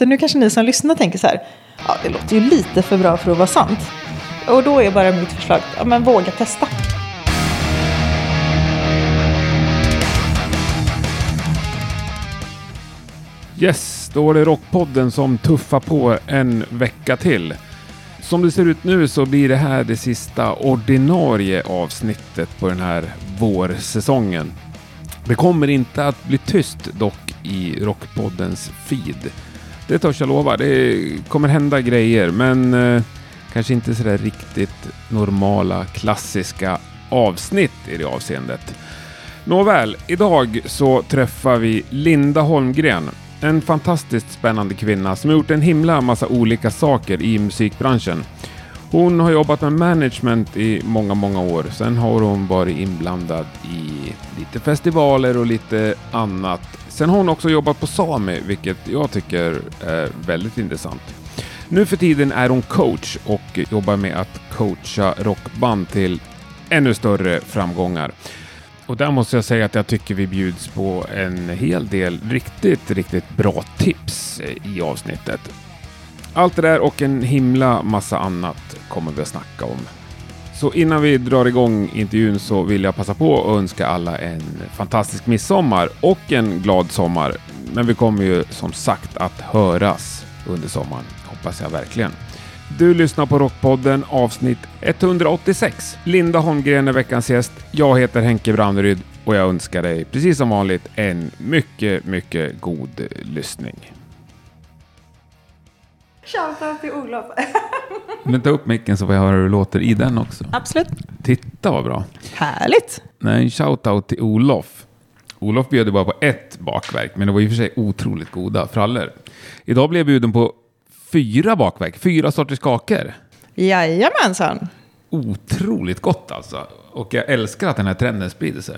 Nu kanske ni som lyssnar tänker så här, ja det låter ju lite för bra för att vara sant. Och då är bara mitt förslag, ja men våga testa. Yes, då är det Rockpodden som tuffar på en vecka till. Som det ser ut nu så blir det här det sista ordinarie avsnittet på den här vårsäsongen. Det kommer inte att bli tyst dock i Rockpoddens feed. Det törs jag lova. Det kommer hända grejer, men eh, kanske inte sådär riktigt normala, klassiska avsnitt i det avseendet. Nåväl, idag så träffar vi Linda Holmgren. En fantastiskt spännande kvinna som har gjort en himla massa olika saker i musikbranschen. Hon har jobbat med management i många, många år. Sen har hon varit inblandad i lite festivaler och lite annat. Sen har hon också jobbat på Sami, vilket jag tycker är väldigt intressant. Nu för tiden är hon coach och jobbar med att coacha rockband till ännu större framgångar. Och där måste jag säga att jag tycker vi bjuds på en hel del riktigt, riktigt bra tips i avsnittet. Allt det där och en himla massa annat kommer vi att snacka om. Så innan vi drar igång intervjun så vill jag passa på att önska alla en fantastisk midsommar och en glad sommar. Men vi kommer ju som sagt att höras under sommaren, hoppas jag verkligen. Du lyssnar på Rockpodden avsnitt 186. Linda Holmgren är veckans gäst. Jag heter Henke Branneryd och jag önskar dig precis som vanligt en mycket, mycket god lyssning. Shoutout till Olof. Men ta upp micken så får jag höra hur det låter i den också. Absolut. Titta vad bra. Härligt. Nej, en shoutout till Olof. Olof bjöd bara på ett bakverk, men det var i och för sig otroligt goda frallor. Idag blev jag bjuden på fyra bakverk, fyra sorters kakor. Jajamensan. Otroligt gott alltså. Och jag älskar att den här trenden sprider sig.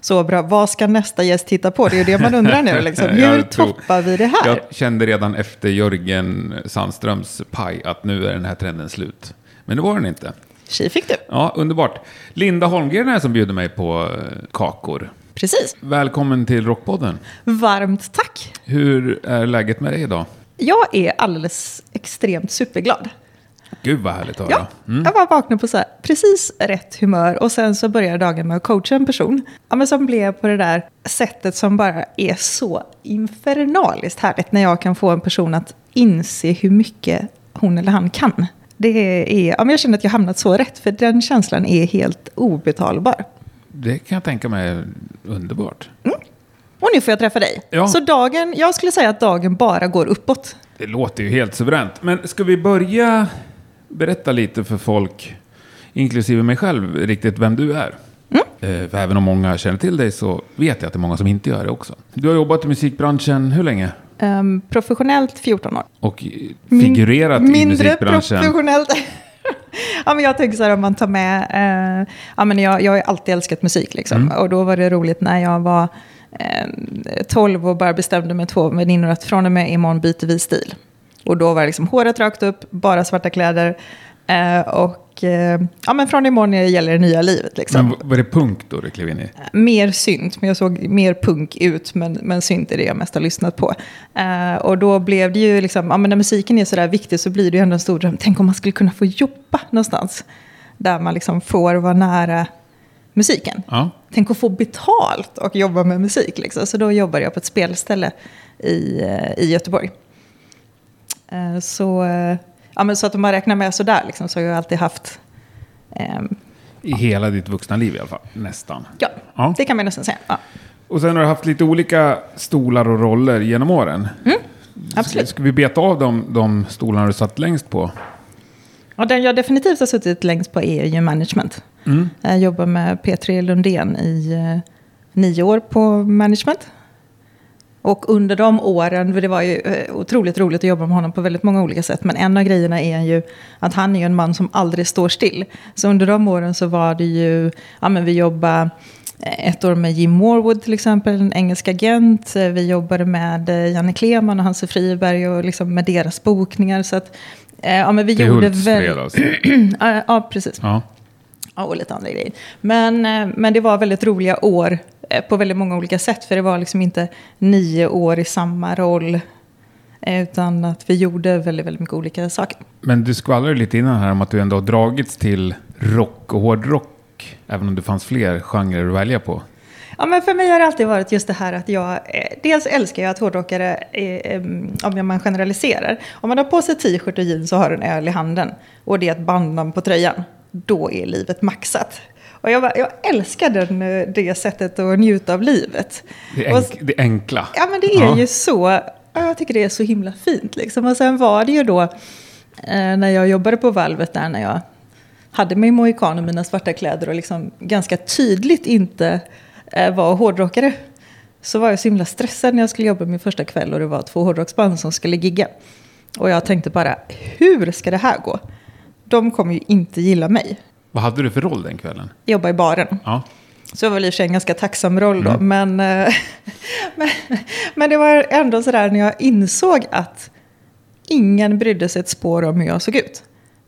Så bra. Vad ska nästa gäst titta på? Det är ju det man undrar nu. Liksom. Hur tror- toppar vi det här? Jag kände redan efter Jörgen Sandströms paj att nu är den här trenden slut. Men det var den inte. Tji fick du. Ja, underbart. Linda Holmgren är som bjuder mig på eh, kakor. Precis. Välkommen till Rockpodden. Varmt tack. Hur är läget med dig idag? Jag är alldeles extremt superglad. Gud vad härligt att Ja, höra. Mm. jag var vaknade på så här, precis rätt humör och sen så började dagen med att coacha en person. Ja, men som blev på det där sättet som bara är så infernaliskt härligt när jag kan få en person att inse hur mycket hon eller han kan. Det är, ja, men jag känner att jag hamnat så rätt för den känslan är helt obetalbar. Det kan jag tänka mig är underbart. Och nu får jag träffa dig. Ja. Så dagen, jag skulle säga att dagen bara går uppåt. Det låter ju helt suveränt. Men ska vi börja berätta lite för folk, inklusive mig själv, riktigt vem du är? Eh, För även om många känner till dig så vet jag att det är många som inte gör det också. Du har jobbat i musikbranschen hur länge? Ehm, professionellt 14 år. Och figurerat i Mindre musikbranschen? professionellt. ja, men jag tänker så här om man tar med, eh, ja, men jag, jag har alltid älskat musik liksom. Mm. Och då var det roligt när jag var eh, 12 och bara bestämde med två väninnor att från och med imorgon byter vi stil. Och då var det liksom håret rakt upp, bara svarta kläder. Eh, och eh, ja, men från imorgon gäller det nya livet liksom. Men var det punk då du klev in i? Mer synt, men jag såg mer punk ut, men, men synt är det jag mest har lyssnat på. Eh, och då blev det ju liksom, ja men när musiken är sådär viktig så blir det ju ändå en stor dröm. Tänk om man skulle kunna få jobba någonstans. Där man liksom får vara nära musiken. Ja. Tänk att få betalt och jobba med musik liksom. Så då jobbade jag på ett spelställe i, eh, i Göteborg. Eh, så, eh, ja, men så att om man räknar med sådär liksom, så har jag alltid haft ehm, I hela ditt vuxna liv i alla fall, nästan. Ja, Ja. det kan man nästan säga. Ja. Och sen har du haft lite olika stolar och roller genom åren. Mm, absolut. Ska vi beta av de, de stolarna du satt längst på? Och den jag definitivt har suttit längst på är ju management. Mm. Jag jobbar med P3 Lundén i eh, nio år på management. Och under de åren, för det var ju eh, otroligt roligt att jobba med honom på väldigt många olika sätt. Men en av grejerna är ju att han är ju en man som aldrig står still. Så under de åren så var det ju, ja men vi jobbade eh, ett år med Jim Morwood till exempel, en engelsk agent. Eh, Vi jobbade med Janne Kleman och Hanse Friberg och liksom med deras bokningar. Så att, ja men vi Till gjorde väl... alltså. Ja, precis. Ja. Och lite andra grejer. Men, eh, men det var väldigt roliga år eh, på väldigt många olika sätt. För det var liksom inte nio år i samma roll Eh, Utan att vi gjorde väldigt, väldigt mycket olika saker. Men du skvallrade lite innan här om att du ändå har dragits till rock och hårdrock. Även om det fanns fler genrer att välja på. Ja, men för mig har det alltid varit just det här att jag... Dels älskar jag att hårdrockare, om man generaliserar. Om man har på sig t-shirt och jeans och har en öl i handen och det är ett bandnamn på tröjan, då är livet maxat. Och jag, bara, jag älskar den, eh, det sättet att njuta av livet. Det, är Och- enk, det enkla. Ja, men det är Ja. ju så. ja, Jag tycker det är så himla fint. Liksom. Och sen var det ju då eh, när jag jobbade på valvet där när jag hade min mohikan och mina svarta kläder och liksom ganska tydligt inte eh, var hårdrockare. Så var jag så himla stressad när jag skulle jobba min första kväll och det var två hårdrocksband som skulle gigga. Och jag tänkte bara, hur ska det här gå? De kommer ju inte gilla mig. Vad hade du för roll den kvällen? Jobba i baren. Ja. Så det var väl i och för sig en ganska tacksam roll då. Men, eh, men, men det var ändå sådär när jag insåg att ingen brydde sig ett spår om hur jag såg ut.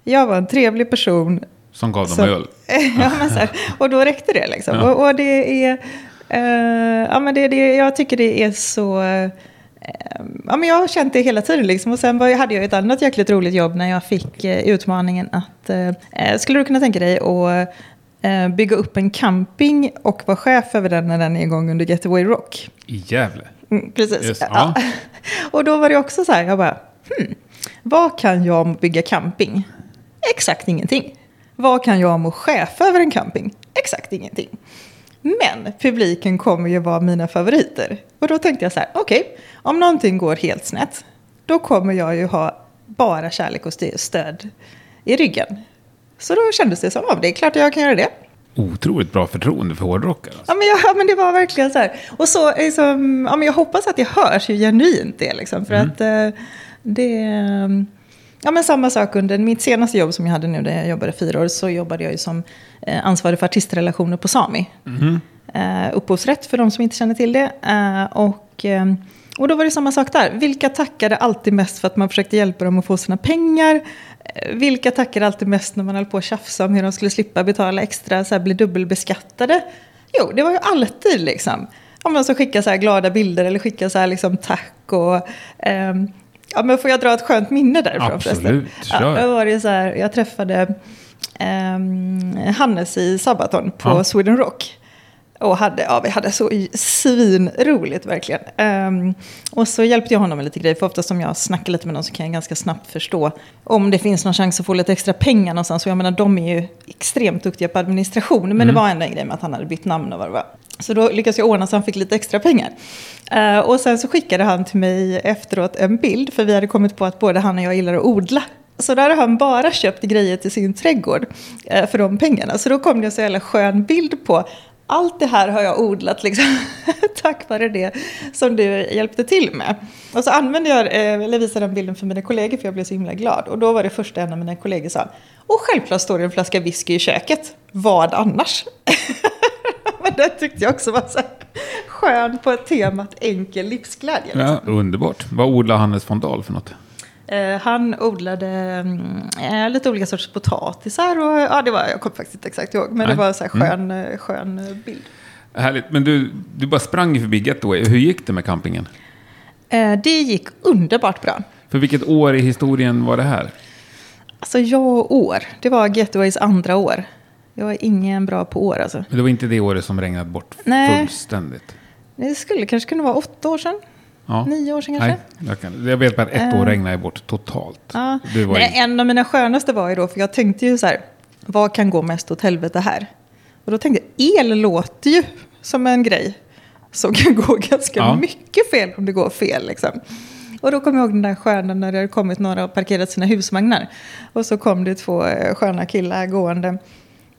Jag var en trevlig person. Som gav dem öl. ja, men så här, och då räckte det liksom. Ja. Och, och det är... eh, ja, men det, det, jag tycker det är så... eh, ja, men jag har känt det hela tiden. Liksom. Och sen var, hade jag ett annat jäkligt roligt jobb när jag fick eh, utmaningen att... Eh, skulle du kunna tänka dig att eh, bygga upp en camping och vara chef över den när den är igång under Getaway Rock? I Gävle. Mm, precis. Just, ja. ja. Och då var det också så här, jag bara, hmm, vad kan jag om bygga camping? Exakt ingenting. Vad kan jag om att chefa över en camping? Exakt ingenting. Men publiken kommer ju vara mina favoriter. Och då tänkte jag så här, okej, om någonting går helt snett, då kommer jag ju ha bara kärlek och st- stöd i ryggen. Så då kändes det som, ja, det är klart jag kan göra det. Otroligt bra förtroende för hårdrockare. Alltså. Ja men, jag, ja, men det var verkligen så här. Och så, liksom, ja, men jag hoppas att det hörs hur genuint det är. Liksom, för att eh, det... Ja, men samma sak under mitt senaste jobb som jag hade nu, där jag jobbade fyra år, så jobbade jag ju som eh, ansvarig för artistrelationer på Sami. Eh, upphovsrätt för de som inte känner till det. Eh, och, eh, och då var det samma sak där. Vilka tackade alltid mest för att man försökte hjälpa dem att få sina pengar? Vilka tackade alltid mest när man höll på att tjafsa om hur de skulle slippa betala extra, så här, bli dubbelbeskattade? Jo, det var ju alltid liksom. Om man så skickar så här glada bilder eller skickar så här liksom tack och... ehm, ja, men får jag dra ett skönt minne därifrån Absolut, förresten? Ja, då var det så här, jag träffade ehm, Hannes i Sabaton på Ja. Sweden Rock. Och hade, ja, vi hade så svinroligt verkligen. Ehm, och så hjälpte jag honom med lite grejer. För ofta som jag snackar lite med någon så kan jag ganska snabbt förstå om det finns någon chans att få lite extra pengar någonstans. Och jag menar, de är ju extremt duktiga på administration. Men det var ändå en grej med att han hade bytt namn och vad det var. Så då lyckades jag ordna så han fick lite extra pengar. Eh, och sen så skickade han till mig efteråt en bild. För vi hade kommit på att både han och jag gillar att odla. Så då hade han bara köpt grejer till sin trädgård eh, för de pengarna. Så då kom det en så jävla skön bild på allt det här har jag odlat liksom, tack vare det som du hjälpte till med. Och så använde jag, eh, eller visade den bilden för mina kollegor för jag blev så himla glad. Och då var det första en av mina kollegor sa, och självklart står det en flaska whisky i köket. Vad annars? Men det tyckte jag också var så här skön på temat enkel livsglädje. liksom. Ja, underbart. Vad odlar Hannes von Dahl för något? Eh, han odlade mm, eh, lite olika sorters potatisar och ja, det var, jag kommer faktiskt inte exakt ihåg, men Nej. det var så här skön, eh, skön eh, bild. Härligt. Men du, du bara sprang förbi Getaway. Hur gick det med campingen? Eh, det gick underbart bra. För vilket år i historien var det här? Alltså jag år, det var Getaways andra år. Jag är ingen bra på år alltså. Men det var inte det året som regnade bort Nej. fullständigt? Det skulle kanske kunna vara åtta år sedan, Ja. nio år sedan kanske. Nej, jag, kan, jag vet bara att ett Eh. år regnade bort totalt. Ja. Du var Nej, i, en av mina skönaste var ju då, för jag tänkte ju så här, vad kan gå mest åt helvete här? Och då tänkte jag, el låter ju som en grej som kan gå ganska Ja. mycket fel om det går fel. Liksom. Och då kom jag ihåg den där sköna när det hade kommit några och parkerat sina husvagnar. Och så kom det två eh, sköna killar gående.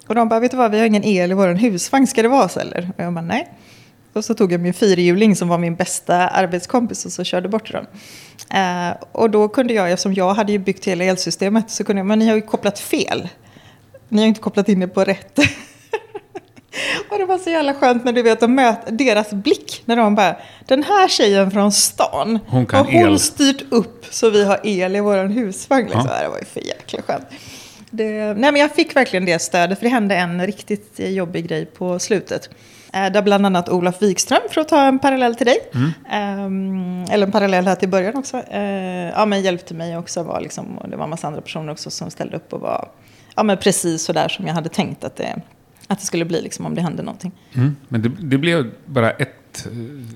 Och de bara, vet du vad, vi har ingen el i vår husvagn, ska det vara så eller? Och jag bara, nej. Och så tog jag min fyrhjuling som var min bästa arbetskompis och så körde bort dem. Eh, och då kunde jag, eftersom jag hade ju byggt hela elsystemet, så kunde jag, men ni har ju kopplat fel. Ni har inte kopplat in det på rätt. och det var så jävla skönt när du vet att möta deras blick. När de bara, den här tjejen från stan, Hon kan har hon el." styrt upp så vi har el i vår husvagn? Liksom. Ja. Det var ju för jäkla skönt. Det, nej men jag fick verkligen det stödet, för det hände en riktigt jobbig grej på slutet. Eh, där bland annat Olof Wikström, för att ta en parallell till dig. Mm. eller en parallell här till början också. Eh, ja, men hjälpte mig också. Var liksom, och det var en massa andra personer också som ställde upp och var ja, men precis så där som jag hade tänkt att det, att det skulle bli liksom, om det hände någonting. Mm. Men det, det blev bara ett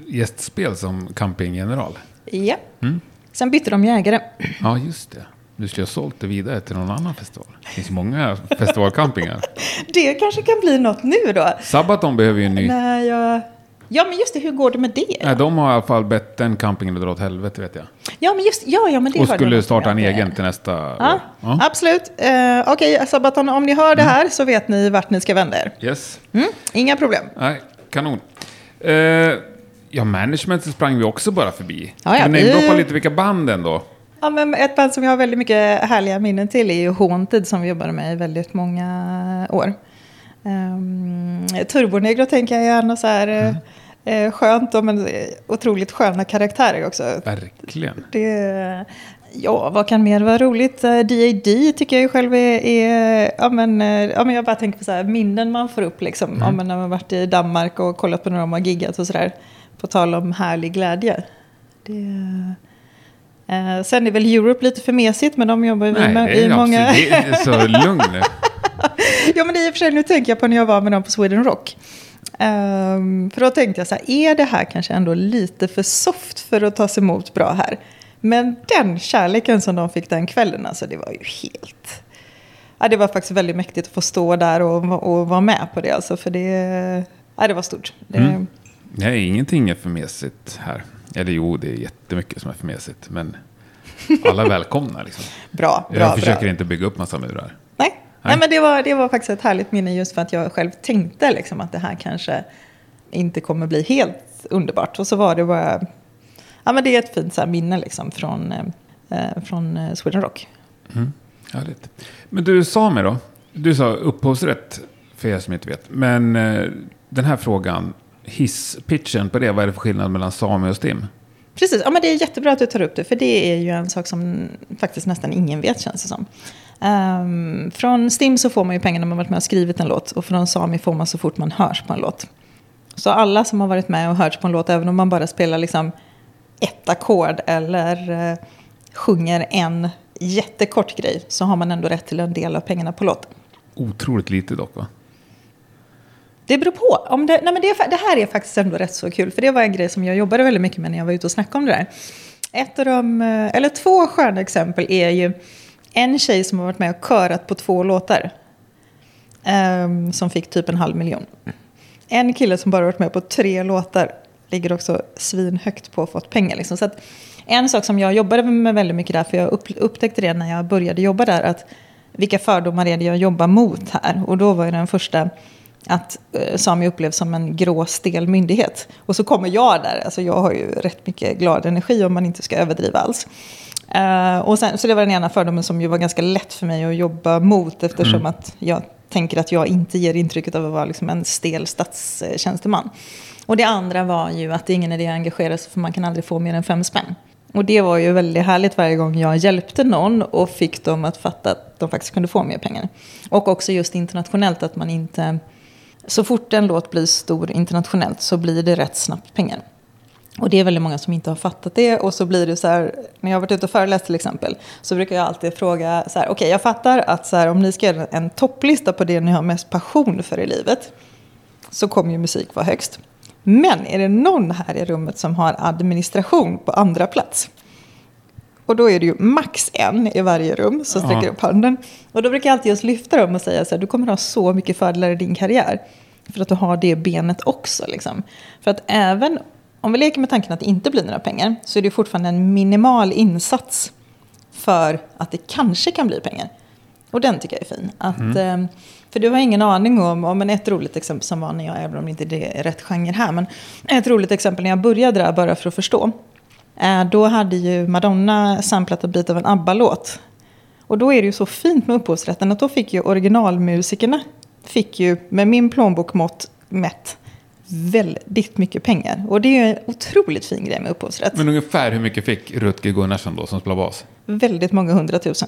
gästspel som campinggeneral? Ja. Mm. Sen bytte de jägare. Ja, just det. Du skulle ha sålt det vidare till någon annan festival. Det finns många festivalcampingar. det kanske kan bli något nu då. Sabaton behöver ju en ny. Nej, jag... Ja, men just det, hur går det med det? Nej, de har i alla fall bett den campingen att dra åt helvete, vet jag. Ja, men just ja, ja, men det Och skulle starta en egen till nästa ja, år. Ja. Absolut. Uh, Okej, okay, Sabaton, om ni hör det mm. här mm. så vet ni vart ni ska vända er. Yes. Mm, inga problem. Nej, kanon. Uh, ja, management sprang vi också bara förbi. Ja, ja, men vi... lite vilka band ändå. Ja, men ett band som jag har väldigt mycket härliga minnen till är ju Haunted som vi jobbade med i väldigt många år. Um, Turbonegro tänker jag gärna så här mm. eh, skönt och men otroligt sköna karaktärer också. Verkligen. Det, ja, vad kan mer vara roligt? DAD eh, tycker jag ju själv är, är ja, men, eh, ja, men jag bara tänker på så här, minnen man får upp liksom. Mm. Ja, men när man varit i Danmark och kollat på när de har giggat och sådär. På tal om härlig glädje. Det, Eh, sen är väl Europe lite för mesigt, men de jobbar ju Nej, med i många... det är så lugn ja, men i och för sig, nu tänker jag på när jag var med dem på Sweden Rock. Um, för då tänkte jag så här, är det här kanske ändå lite för soft för att tas emot bra här? Men den kärleken som de fick den kvällen, alltså det var ju helt... Ja, det var faktiskt väldigt mäktigt att få stå där och, och vara med på det, alltså, för det, ja, det var stort. Det... Mm. Nej, ingenting är för mesigt här. Eller jo, det är jättemycket som är för mesigt. Men alla välkomna. Liksom. bra, bra. Jag försöker bra. inte bygga upp massa murar. Nej, Nej. Nej men det var, det var faktiskt ett härligt minne just för att jag själv tänkte liksom, att det här kanske inte kommer bli helt underbart. Och så var det bara... Ja, men det är ett fint så minne liksom, från, eh, från eh, Sweden Rock. Mm, härligt. Men du, Sami då? Du sa upphovsrätt, för er som inte vet. Men eh, den här frågan, hisspitchen på det. Vad är det för skillnad mellan Sami och STIM? Precis, ja, men det är jättebra att du tar upp det. För det är ju en sak som faktiskt nästan ingen vet känns det som. Um, från STIM så får man ju pengar när man varit med och skrivit en låt. Och från Sami får man så fort man hörs på en låt. Så alla som har varit med och hörts på en låt, även om man bara spelar liksom ett ackord eller uh, sjunger en jättekort grej, så har man ändå rätt till en del av pengarna på låten. Otroligt lite dock va? Det beror på. Om det, nej men det, det, här är faktiskt ändå rätt så kul. För det var en grej som jag jobbade väldigt mycket med när jag var ute och snackade om det där. Ett av de, eh, eller två sköna exempel är ju en tjej som har varit med och körat på två låtar. Um, som fick typ en halv miljon. En kille som bara varit med på tre låtar ligger också svinhögt på att fått pengar. Liksom. Så att en sak som jag jobbade med väldigt mycket där, för jag upp, upptäckte det när jag började jobba där, att vilka fördomar är det jag jobbar mot här? Och då var ju den första att eh, Sami upplevs som en grå, stel myndighet. Och så kommer jag där, alltså jag har ju rätt mycket glad energi om man inte ska överdriva alls. Uh, och sen, så det var den ena fördomen som ju var ganska lätt för mig att jobba mot eftersom mm. att jag tänker att jag inte ger intrycket av att vara liksom en stel statstjänsteman. Och det andra var ju att det är ingen idé att engagera sig för man kan aldrig få mer än fem spänn. Och det var ju väldigt härligt varje gång jag hjälpte någon och fick dem att fatta att de faktiskt kunde få mer pengar. Och också just internationellt att man inte så fort en låt blir stor internationellt så blir det rätt snabbt pengar. Och det är väldigt många som inte har fattat det. Och så blir det så här, när jag har varit ute och föreläst till exempel, så brukar jag alltid fråga så här, okej okay, jag fattar att så här, om ni ska göra en topplista på det ni har mest passion för i livet, så kommer ju musik vara högst. Men är det någon här i rummet som har administration på andra plats? Och då är det ju max en i varje rum som sträcker ja. upp handen. Och då brukar jag alltid just lyfta dem och säga så här, du kommer ha så mycket fördelar i din karriär. För att du har det benet också. Liksom. För att även om vi leker med tanken att det inte blir några pengar så är det fortfarande en minimal insats för att det kanske kan bli pengar. Och den tycker jag är fin. Att, mm. eh, för du har ingen aning om, om men ett roligt exempel som var när jag, även om inte det är rätt genre här, men ett roligt exempel när jag började där bara för att förstå. Eh, då hade ju Madonna samplat en bit av en ABBA-låt. Och då är det ju så fint med upphovsrätten att då fick ju originalmusikerna, fick ju med min plånbok mått mätt, väldigt mycket pengar. Och det är ju en otroligt fin grej med upphovsrätt. Men ungefär hur mycket fick Rutger Gunnarsson då som spelar bas? Väldigt många hundratusen.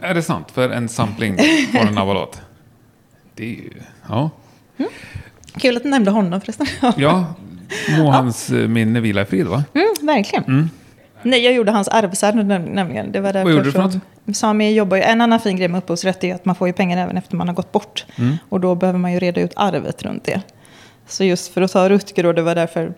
Är det sant? För en sampling på en ABBA-låt? Det är ju, ja. Mm. Kul att du nämnde honom förresten. Ja, må hans eh, minne vila i frid va? Mm, verkligen. Nej, jag gjorde hans arvsärende näm- nämligen. Det var därför gjorde du för som- Sami jobbar ju, en annan fin grej med upphovsrätt är att man får ju pengar även efter man har gått bort. Mm. Och då behöver man ju reda ut arvet runt det. Så just för att ta Rutger då, det var därför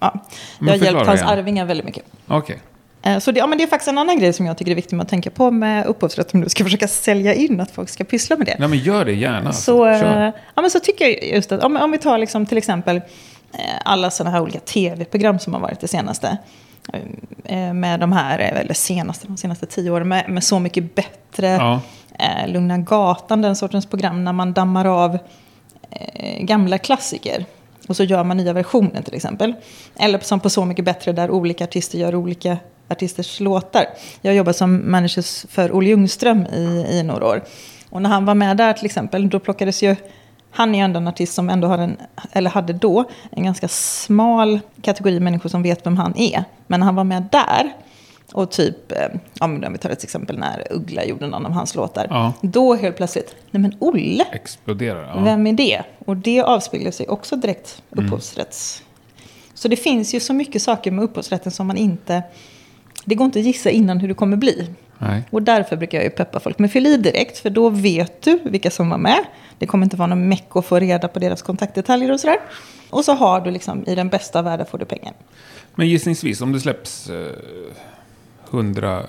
ja, jag har hjälpt hans igen. arvingar väldigt mycket. Okej. Eh, Så det, ja, men det är faktiskt en annan grej som jag tycker är viktigt med att tänka på med upphovsrätt. Om du ska försöka sälja in att folk ska pyssla med det. Nej men gör det gärna. Så, alltså. Kör. eh, ja, men så tycker jag just att om, om vi tar liksom till exempel alla sådana här olika tv-program som har varit det senaste. eh, Med de här, eh, eller senaste, de senaste tio åren, med, med Så mycket bättre. Ja. Eh, Lugna gatan, den sortens program när man dammar av eh, gamla klassiker. Och så gör man nya versioner till exempel. Eller som på Så mycket bättre där olika artister gör olika artisters låtar. Jag jobbat som manager för Olle Ljungström i, i några år. Och när han var med där till exempel, då plockades ju... Han är ändå en artist som ändå har en, eller hade då, en ganska smal kategori människor som vet vem han är. Men när han var med där, och typ, eh, ja men om vi tar ett exempel när Uggla gjorde någon av hans låtar. Ja. Då helt plötsligt, nej men Olle, Exploderar. Ja. vem är det? Och det avspeglar sig också direkt upphovsrätts... Så det finns ju så mycket saker med upphovsrätten som man inte... Det går inte att gissa innan hur det kommer bli. Nej. Och därför brukar jag ju peppa folk med fyll i direkt, för då vet du vilka som var med. Det kommer inte vara någon meck att få reda på deras kontaktdetaljer och sådär. Och så har du liksom, i den bästa världen får du pengar. Men gissningsvis, om det släpps eh, 100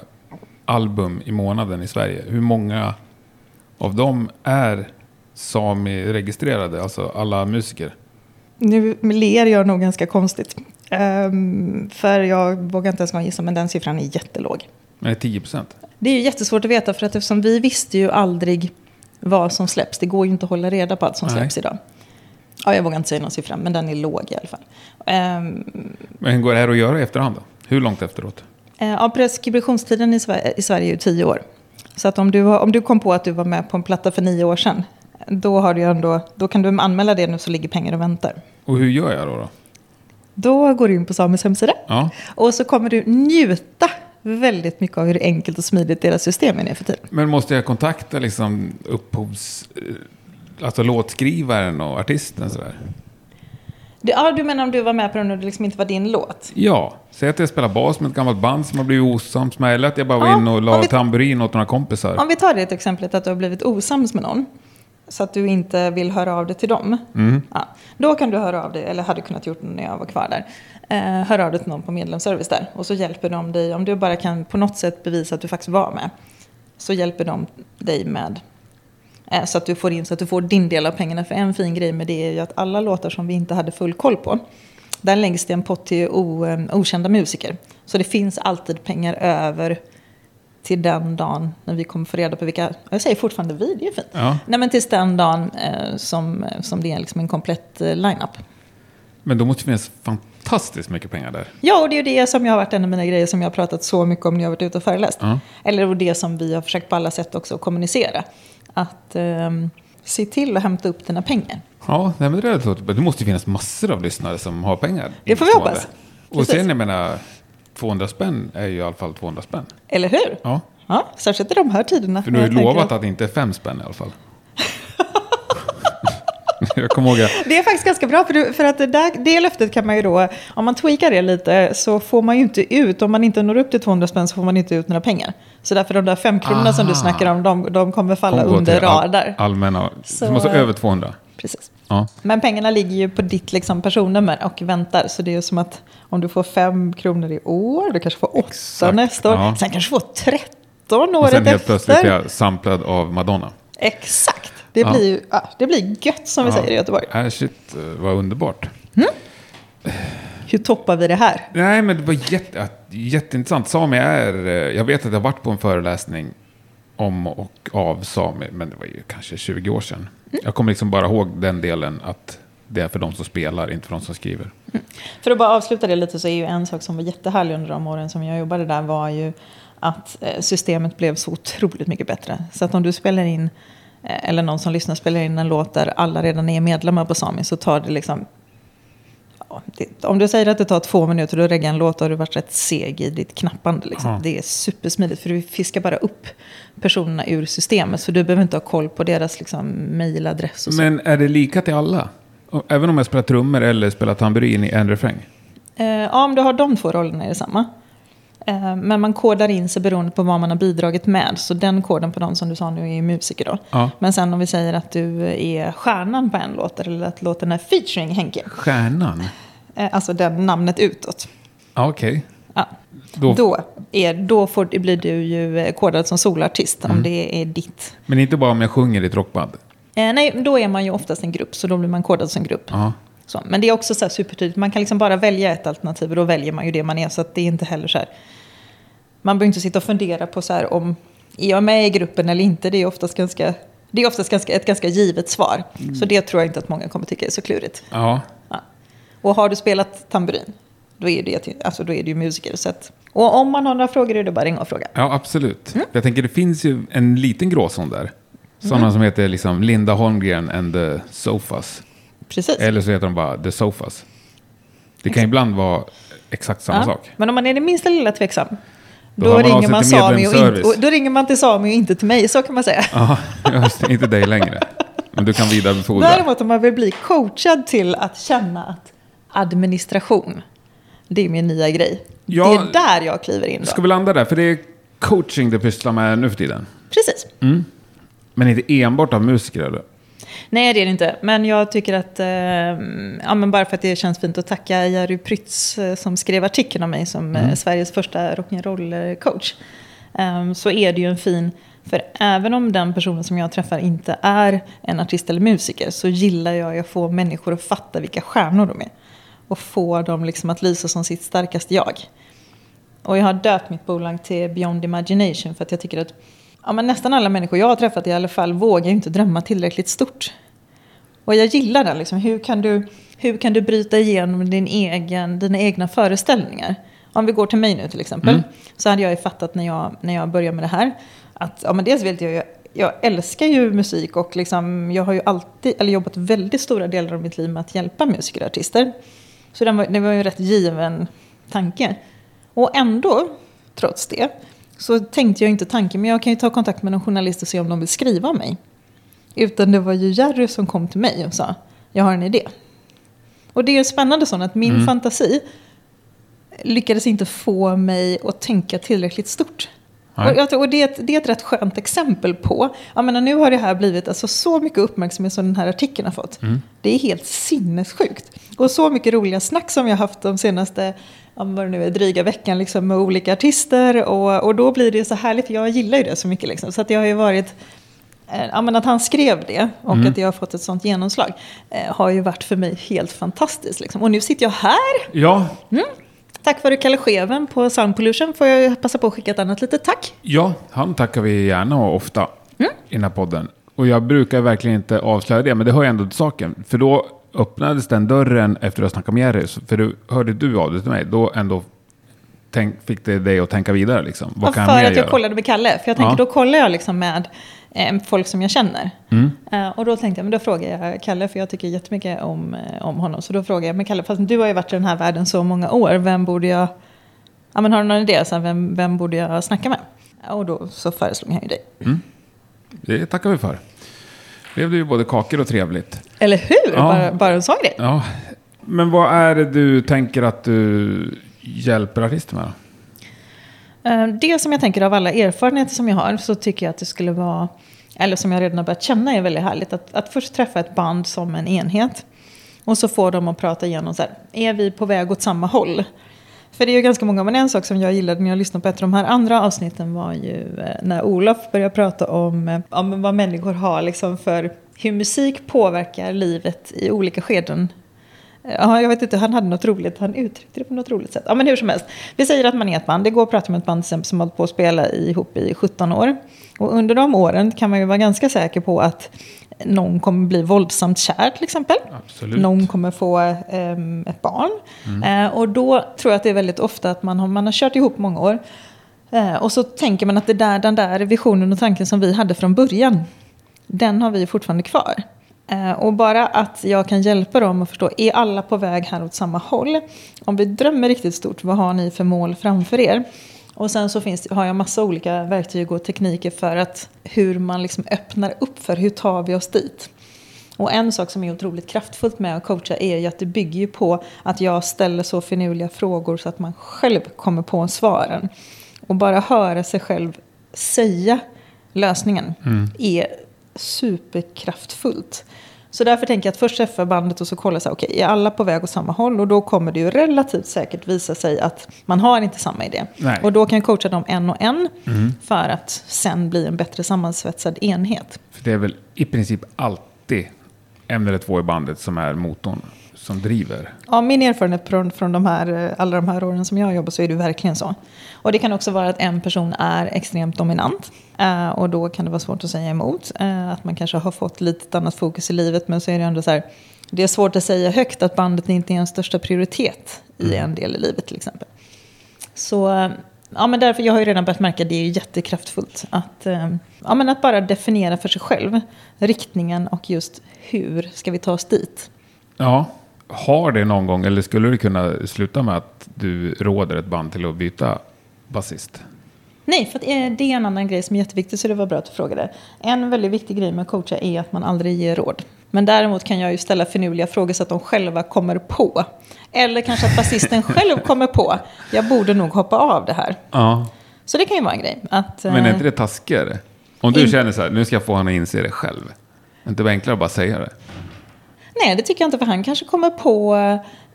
album i månaden i Sverige, hur många av dem är Sami-registrerade, alltså alla musiker? Nu ler jag nog ganska konstigt. Ehm, för jag vågar inte ens gissa, men den siffran är jättelåg. Men det är 10 procent? Det är ju jättesvårt att veta för att eftersom vi visste ju aldrig vad som släpps. Det går ju inte att hålla reda på allt som Nej. släpps idag. Ja, jag vågar inte säga någon siffra, men den är låg i alla fall. Ehm, Men går det här att göra i efterhand då? Hur långt efteråt? eh, ja, preskriptionstiden i Sverige, i Sverige är ju tio år. Så att om du, har, om du kom på att du var med på en platta för nio år sedan, då, har du ändå, då kan du anmäla det nu så ligger pengar och väntar. Och hur gör jag då? då? Då går du in på Samis hemsida Ja. och så kommer du njuta väldigt mycket av hur enkelt och smidigt deras system är nu för tiden. Men måste jag kontakta liksom upphovs... Alltså låtskrivaren och artisten sådär? Du, ja, du menar om du var med på den och det liksom inte var din låt? Ja, säg att jag spelar bas med ett gammalt band som har blivit osams med, eller att jag bara var Ja, inne och la vi- tamburin åt några kompisar. Om vi tar det exemplet att du har blivit osams med någon. Så att du inte vill höra av dig till dem. Mm. Ja, då kan du höra av dig, eller hade kunnat gjort det när jag var kvar där. Eh, höra av dig till någon på medlemsservice där. Och så hjälper de dig, om du bara kan på något sätt bevisa att du faktiskt var med. Så hjälper de dig med, eh, så att du får in, så att du får din del av pengarna. För en fin grej med det är ju att alla låtar som vi inte hade full koll på. Där läggs det en pott till o, eh, okända musiker. Så det finns alltid pengar över till den dagen när vi kommer få reda på vilka, jag säger fortfarande vi, det är fint. Ja. Nej men tills den dagen som, som det är liksom en komplett eh, line-up. Men då måste det finnas fantastiskt mycket pengar där. Ja, och det är ju det som jag har varit en av mina grejer som jag har pratat så mycket om när jag har varit ute och föreläst. Ja. Eller och det som vi har försökt på alla sätt också att kommunicera. Att ehm, se till att hämta upp dina pengar. Ja, nej, men det, bra. det måste ju finnas massor av lyssnare som har pengar. Det får vi hoppas. Och Precis. sen, jag menar, 200 spänn är ju i alla fall 200 spänn. Eller hur? Ja, Ja, särskilt i de här tiderna. för du har ju lovat att- att det inte är fem spänn i alla fall. jag kommer ihåg Det är faktiskt ganska bra, för, du, för att det, där, det löftet kan man ju då, om man tweakar det lite, så får man ju inte ut, om man inte når upp till 200 spänn så får man inte ut några pengar. Så därför de där fem kronorna som du Aha. snackar om, de, de kommer falla gå under till all- radar. allmänna, Så- måste över 200. Precis. Ja. Men pengarna ligger ju på ditt liksom, personnummer och väntar. Så det är ju som att om du får fem kronor i år, du kanske får åtta Exakt, nästa år. ja. Sen kanske du får tretton Och året sen helt efter. plötsligt är jag samplad av Madonna. Exakt. Det Ja. blir ja, det blir gött som vi säger i Göteborg. Äh, shit, vad underbart. Hur toppar vi det här? Nej, men det var jätte, ja, jätteintressant. Sami är... eh, Jag vet att jag varit på en föreläsning om och av sami, men det var ju kanske 20 år sedan. Jag kommer liksom bara ihåg den delen att det är för de som spelar, inte för de som skriver. För att bara avsluta det lite så är ju en sak som var jättehärlig under de åren som jag jobbade där var ju att eh, systemet blev så otroligt mycket bättre. Så att om du spelar in, eller någon som lyssnar spelar in en låt där alla redan är medlemmar på Sami så tar det liksom ja, det, om du säger att det tar två minuter att regga en låt har du varit rätt seg i ditt knappande. Liksom. Ja. Det är supersmidigt för du fiskar bara upp personerna ur systemet. Så du behöver inte ha koll på deras liksom, mejladress. Men är det lika till alla? även om jag spelar trummor eller spelar tamburin i en refräng? Eh, ja, om du har de två rollerna är det samma. Eh, men man kodar in sig beroende på vad man har bidragit med. Så den koden på de som du sa nu är musiker då. Ja. Men sen om vi säger att du är stjärnan på en låt eller att låten är featuring Henke. Stjärnan? Eh, alltså den namnet utåt. Ja, okej. Ja. Då- Då, är, då får, blir du ju eh, kodad som solartist Mm. om det är ditt. Men inte bara om jag sjunger i ett rockband? Eh, nej, då är man ju oftast en grupp, så då blir man kodad som grupp. Ja. Så, men det är också så supertydligt, man kan liksom bara välja ett alternativ och då väljer man ju det man är. Så att det är inte heller så här, man behöver inte sitta och fundera på så här om, är jag med i gruppen eller inte? Det är oftast ganska, det är oftast ganska, ett ganska givet svar. Så det tror jag inte att många kommer tycka är så klurigt. Ja. Ja. Och har du spelat tamburin, då är det, alltså, då är ju musiker. Så att, och om man har några frågor är det bara ringa och fråga. Ja, absolut. Mm. Jag tänker det finns ju en liten gråzon där. Sådana som heter liksom Linda Holmgren and the Sofas. Precis. Eller så heter de bara The Sofas. Det kan ibland vara exakt samma Ja. sak. Men om man är det minsta lilla tveksam, Då då, ringer man till Sami och, inte, och då ringer man till Sami och inte till mig, så kan man säga. Ja, just inte dig längre. Men du kan vidarebefordra. Däremot om man vill bli coachad till att känna att administration, det är min nya grej. Ja. det är där jag kliver in då. Ska vi landa där? För det är coaching du pysslar med nu för tiden. Precis. Men inte enbart av musiker eller? Nej, det är det inte. Men jag tycker att, eh, ja, men bara för att det känns fint att tacka Jerry Prytz eh, som skrev artikeln om mig som eh, Sveriges första rock'n'roll-coach. Eh, så är det ju en fin, för även om den personen som jag träffar inte är en artist eller musiker så gillar jag att få människor att fatta vilka stjärnor de är. Och få dem liksom att lysa som sitt starkaste jag. Och jag har döpt mitt bolag till Beyond Imagination för att jag tycker att ja, men nästan alla människor jag har träffat i alla fall vågar ju inte drömma tillräckligt stort. Och jag gillar det. Liksom. Hur, kan du, hur kan du bryta igenom din egen, dina egna föreställningar? Om vi går till mig nu till exempel. Så hade jag ju fattat när jag, när jag började med det här. Att ja, men dels vet jag ju, jag älskar ju musik och liksom, jag har ju alltid, eller jobbat väldigt stora delar av mitt liv med att hjälpa musiker och artister. Så det var, det var ju en rätt given tanke. Och ändå, trots det, så tänkte jag inte tanken, men jag kan ju ta kontakt med någon journalist och se om de vill skriva om mig. Utan det var ju Jerry som kom till mig och sa, jag har en idé. Och det är ju spännande sånt att min fantasi lyckades inte få mig att tänka tillräckligt stort. Och, och det, är ett, det är ett rätt skönt exempel på, jag menar, nu har det här blivit alltså, så mycket uppmärksamhet som den här artikeln har fått. Det är helt sinnessjukt. Och så mycket roliga snack som jag har haft de senaste, vad det nu är, dryga veckan liksom, med olika artister. Och, och då blir det så härligt, jag gillar ju det så mycket. Liksom. Så att det har ju varit, eh, ja, men att han skrev det och att jag har fått ett sånt genomslag eh, har ju varit för mig helt fantastiskt. Liksom. Och nu sitter jag här Ja, Tack vare Kalle Scheven på Sound Pollution får jag passa på att skicka ett annat litet tack. ja, han tackar vi gärna och ofta Mm. i den här podden. Och jag brukar verkligen inte avslöja det, men det hör ändå till saken. För då öppnades den dörren efter att ha snackat med Jerry. För du, hörde du av dig till mig, då ändå tänk, fick det dig att tänka vidare. Liksom. Vad Och kan för jag att jag göra? kollade med Kalle. För jag tänker, Ja. då kollar jag liksom med eh, folk som jag känner. Mm. Eh, och då tänkte jag, men då frågar jag Kalle, för jag tycker jättemycket om, eh, om honom. Så då frågar jag, men Kalle, fast du har ju varit i den här världen så många år, vem borde jag... Ja, men har du någon idé? Så här, vem, vem borde jag snacka med? Och då så föreslog han ju dig. Det tackar vi för. Blev det ju både kakor och trevligt. Eller hur? Ja. Bara, bara en sån grej. Ja. Men vad är det du tänker att du hjälper artister med? Eh, Det som jag tänker av alla erfarenheter som jag har så tycker jag att det skulle vara, eller som jag redan har börjat känna är väldigt härligt, att, att först träffa ett band som en enhet. Och så får de att prata igenom så här, är vi på väg åt samma håll? För det är ju ganska många, men en sak som jag gillade när jag lyssnade på ett av de här andra avsnitten var ju eh, när Olof började prata om, eh, om vad människor har liksom för hur musik påverkar livet i olika skeden. Ja, jag vet inte, han hade något roligt, han uttryckte det på något roligt sätt. Ja, men hur som helst. Vi säger att man är ett band, det går att prata med ett band exempel som har hållit på att spela ihop i 17 år. Och under de åren kan man ju vara ganska säker på att någon kommer bli våldsamt kär till exempel. Absolut. Någon kommer få ehm, ett barn. Eh, och då tror jag att det är väldigt ofta att man har, man har kört ihop många år. Eh, och så tänker man att det där, den där visionen och tanken som vi hade från början, den har vi fortfarande kvar. Eh, och bara att jag kan hjälpa dem att förstå, är alla på väg här åt samma håll? Om vi drömmer riktigt stort, vad har ni för mål framför er? Och sen så finns, har jag massa olika verktyg och tekniker för att hur man liksom öppnar upp för hur tar vi oss dit. Och en sak som är otroligt kraftfullt med att coacha är ju att det bygger ju på att jag ställer så finurliga frågor så att man själv kommer på svaren. Och bara höra sig själv säga lösningen Mm. är superkraftfullt. Så därför tänker jag att först träffa bandet och så kolla så här, okej, är alla på väg åt samma håll? Och då kommer det ju relativt säkert visa sig att man har inte samma idé. Nej. Och då kan jag coacha dem en och en Mm. för att sen bli en bättre sammansvetsad enhet. För det är väl i princip alltid en eller två i bandet som är motorn som driver. Ja, min erfarenhet från, från de här, eh, alla de här åren som jag har jobbat så är det verkligen så. Och det kan också vara att en person är extremt dominant. eh, och då kan det vara svårt att säga emot. Eh, att man kanske har fått lite annat fokus i livet. Men så är det ändå så här. Det är svårt att säga högt att bandet inte är en största prioritet i en del i livet till exempel. Så ja, men därför, jag har ju redan börjat märka att det är jättekraftfullt. Att, ja, men att bara definiera för sig själv riktningen och just hur ska vi ta oss dit. Ja, har det någon gång, eller skulle det kunna sluta med att du råder ett band till att byta basist? Nej, för eh, det är en annan grej som är jätteviktig, så det var bra att du frågade. En väldigt viktig grej med att coacha är att man aldrig ger råd. Men däremot kan jag ju ställa finurliga frågor så att de själva kommer på. Eller kanske att basisten själv kommer på. Jag borde nog hoppa av det här. Ja. Så det kan ju vara en grej. Att, Men är eh, inte det taskigare? Om du In- känner så här, nu ska jag få honom att inse det själv. Är det inte bara enklare att bara säga det? Nej, det tycker jag inte. För han kanske kommer på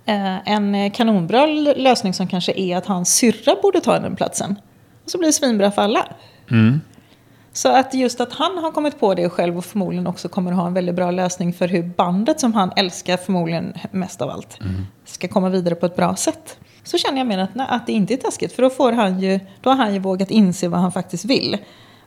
eh, en kanonbra lösning som kanske är att hans syrra borde ta den platsen. Och så blir det svinbra för alla. Mm. Så att just att han har kommit på det själv och förmodligen också kommer ha en väldigt bra lösning för hur bandet som han älskar förmodligen mest av allt ska komma vidare på ett bra sätt. Så känner jag mer att, nej, att det inte är taskigt för då, får han ju, då har han ju vågat inse vad han faktiskt vill.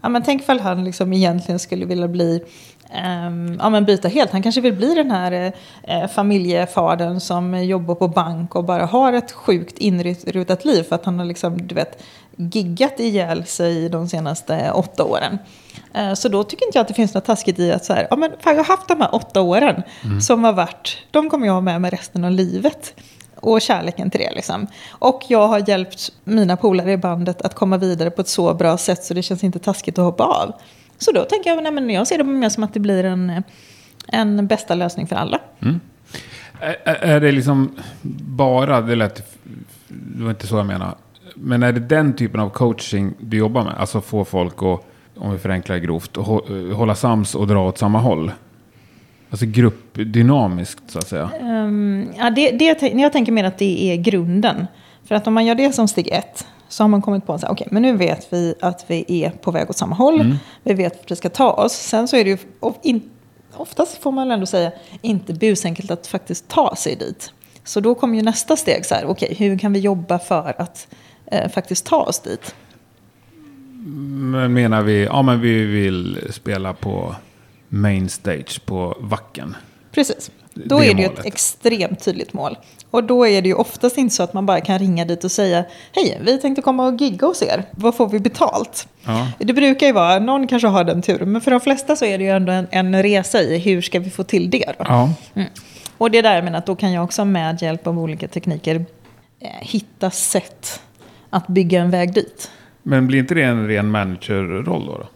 Ja, men tänk ifall han liksom egentligen skulle vilja bli, ehm, ja men byta helt. Han kanske vill bli den här eh, familjefadern som jobbar på bank och bara har ett sjukt inrutat liv för att han har liksom, du vet, giggat ihjäl sig de senaste åtta åren. Eh, Så då tycker inte jag att det finns något taskigt i att så här, ja men fan, jag har haft de här åtta åren som har varit, de kommer jag ha med mig resten av livet. Och kärleken till det liksom. Och jag har hjälpt mina polare i bandet att komma vidare på ett så bra sätt så det känns inte taskigt att hoppa av. Så då tänker jag, nej men jag ser det mer som att det blir en, en bästa lösning för alla. Är, är- är det liksom bara, det lät, det var inte så jag menar. Men är det den typen av coaching du jobbar med? Alltså få folk att, om vi förenklar grovt, hålla sams och dra åt samma håll? Alltså gruppdynamiskt så att säga. Ehm, ja, det, det, jag tänker mer att det är grunden. För att om man gör det som steg ett så har man kommit på att men nu vet vi att vi är på väg åt samma håll. Vi vet att vi ska ta oss. Sen så är det ju in, oftast får man ändå säga inte busenkelt att faktiskt ta sig dit. Så då kommer ju nästa steg så här, okej, hur kan vi jobba för att eh, faktiskt ta oss dit? Men menar vi, ja men vi vill spela på main stage på Vacken. Precis. Då Det är det ju ett målet. extremt tydligt mål. Och då är det ju oftast inte så att man bara kan ringa dit och säga Hej, vi tänkte komma och gigga hos er. Vad får vi betalt? Ja. Det brukar ju vara, någon kanske har den turen, men för de flesta så är det ju ändå en, en resa i hur ska vi få till det då? Ja. Mm. Och det är där jag menar att då kan jag också med hjälp av olika tekniker eh, hitta sätt att bygga en väg dit. Men blir inte det en ren managerroll då? då?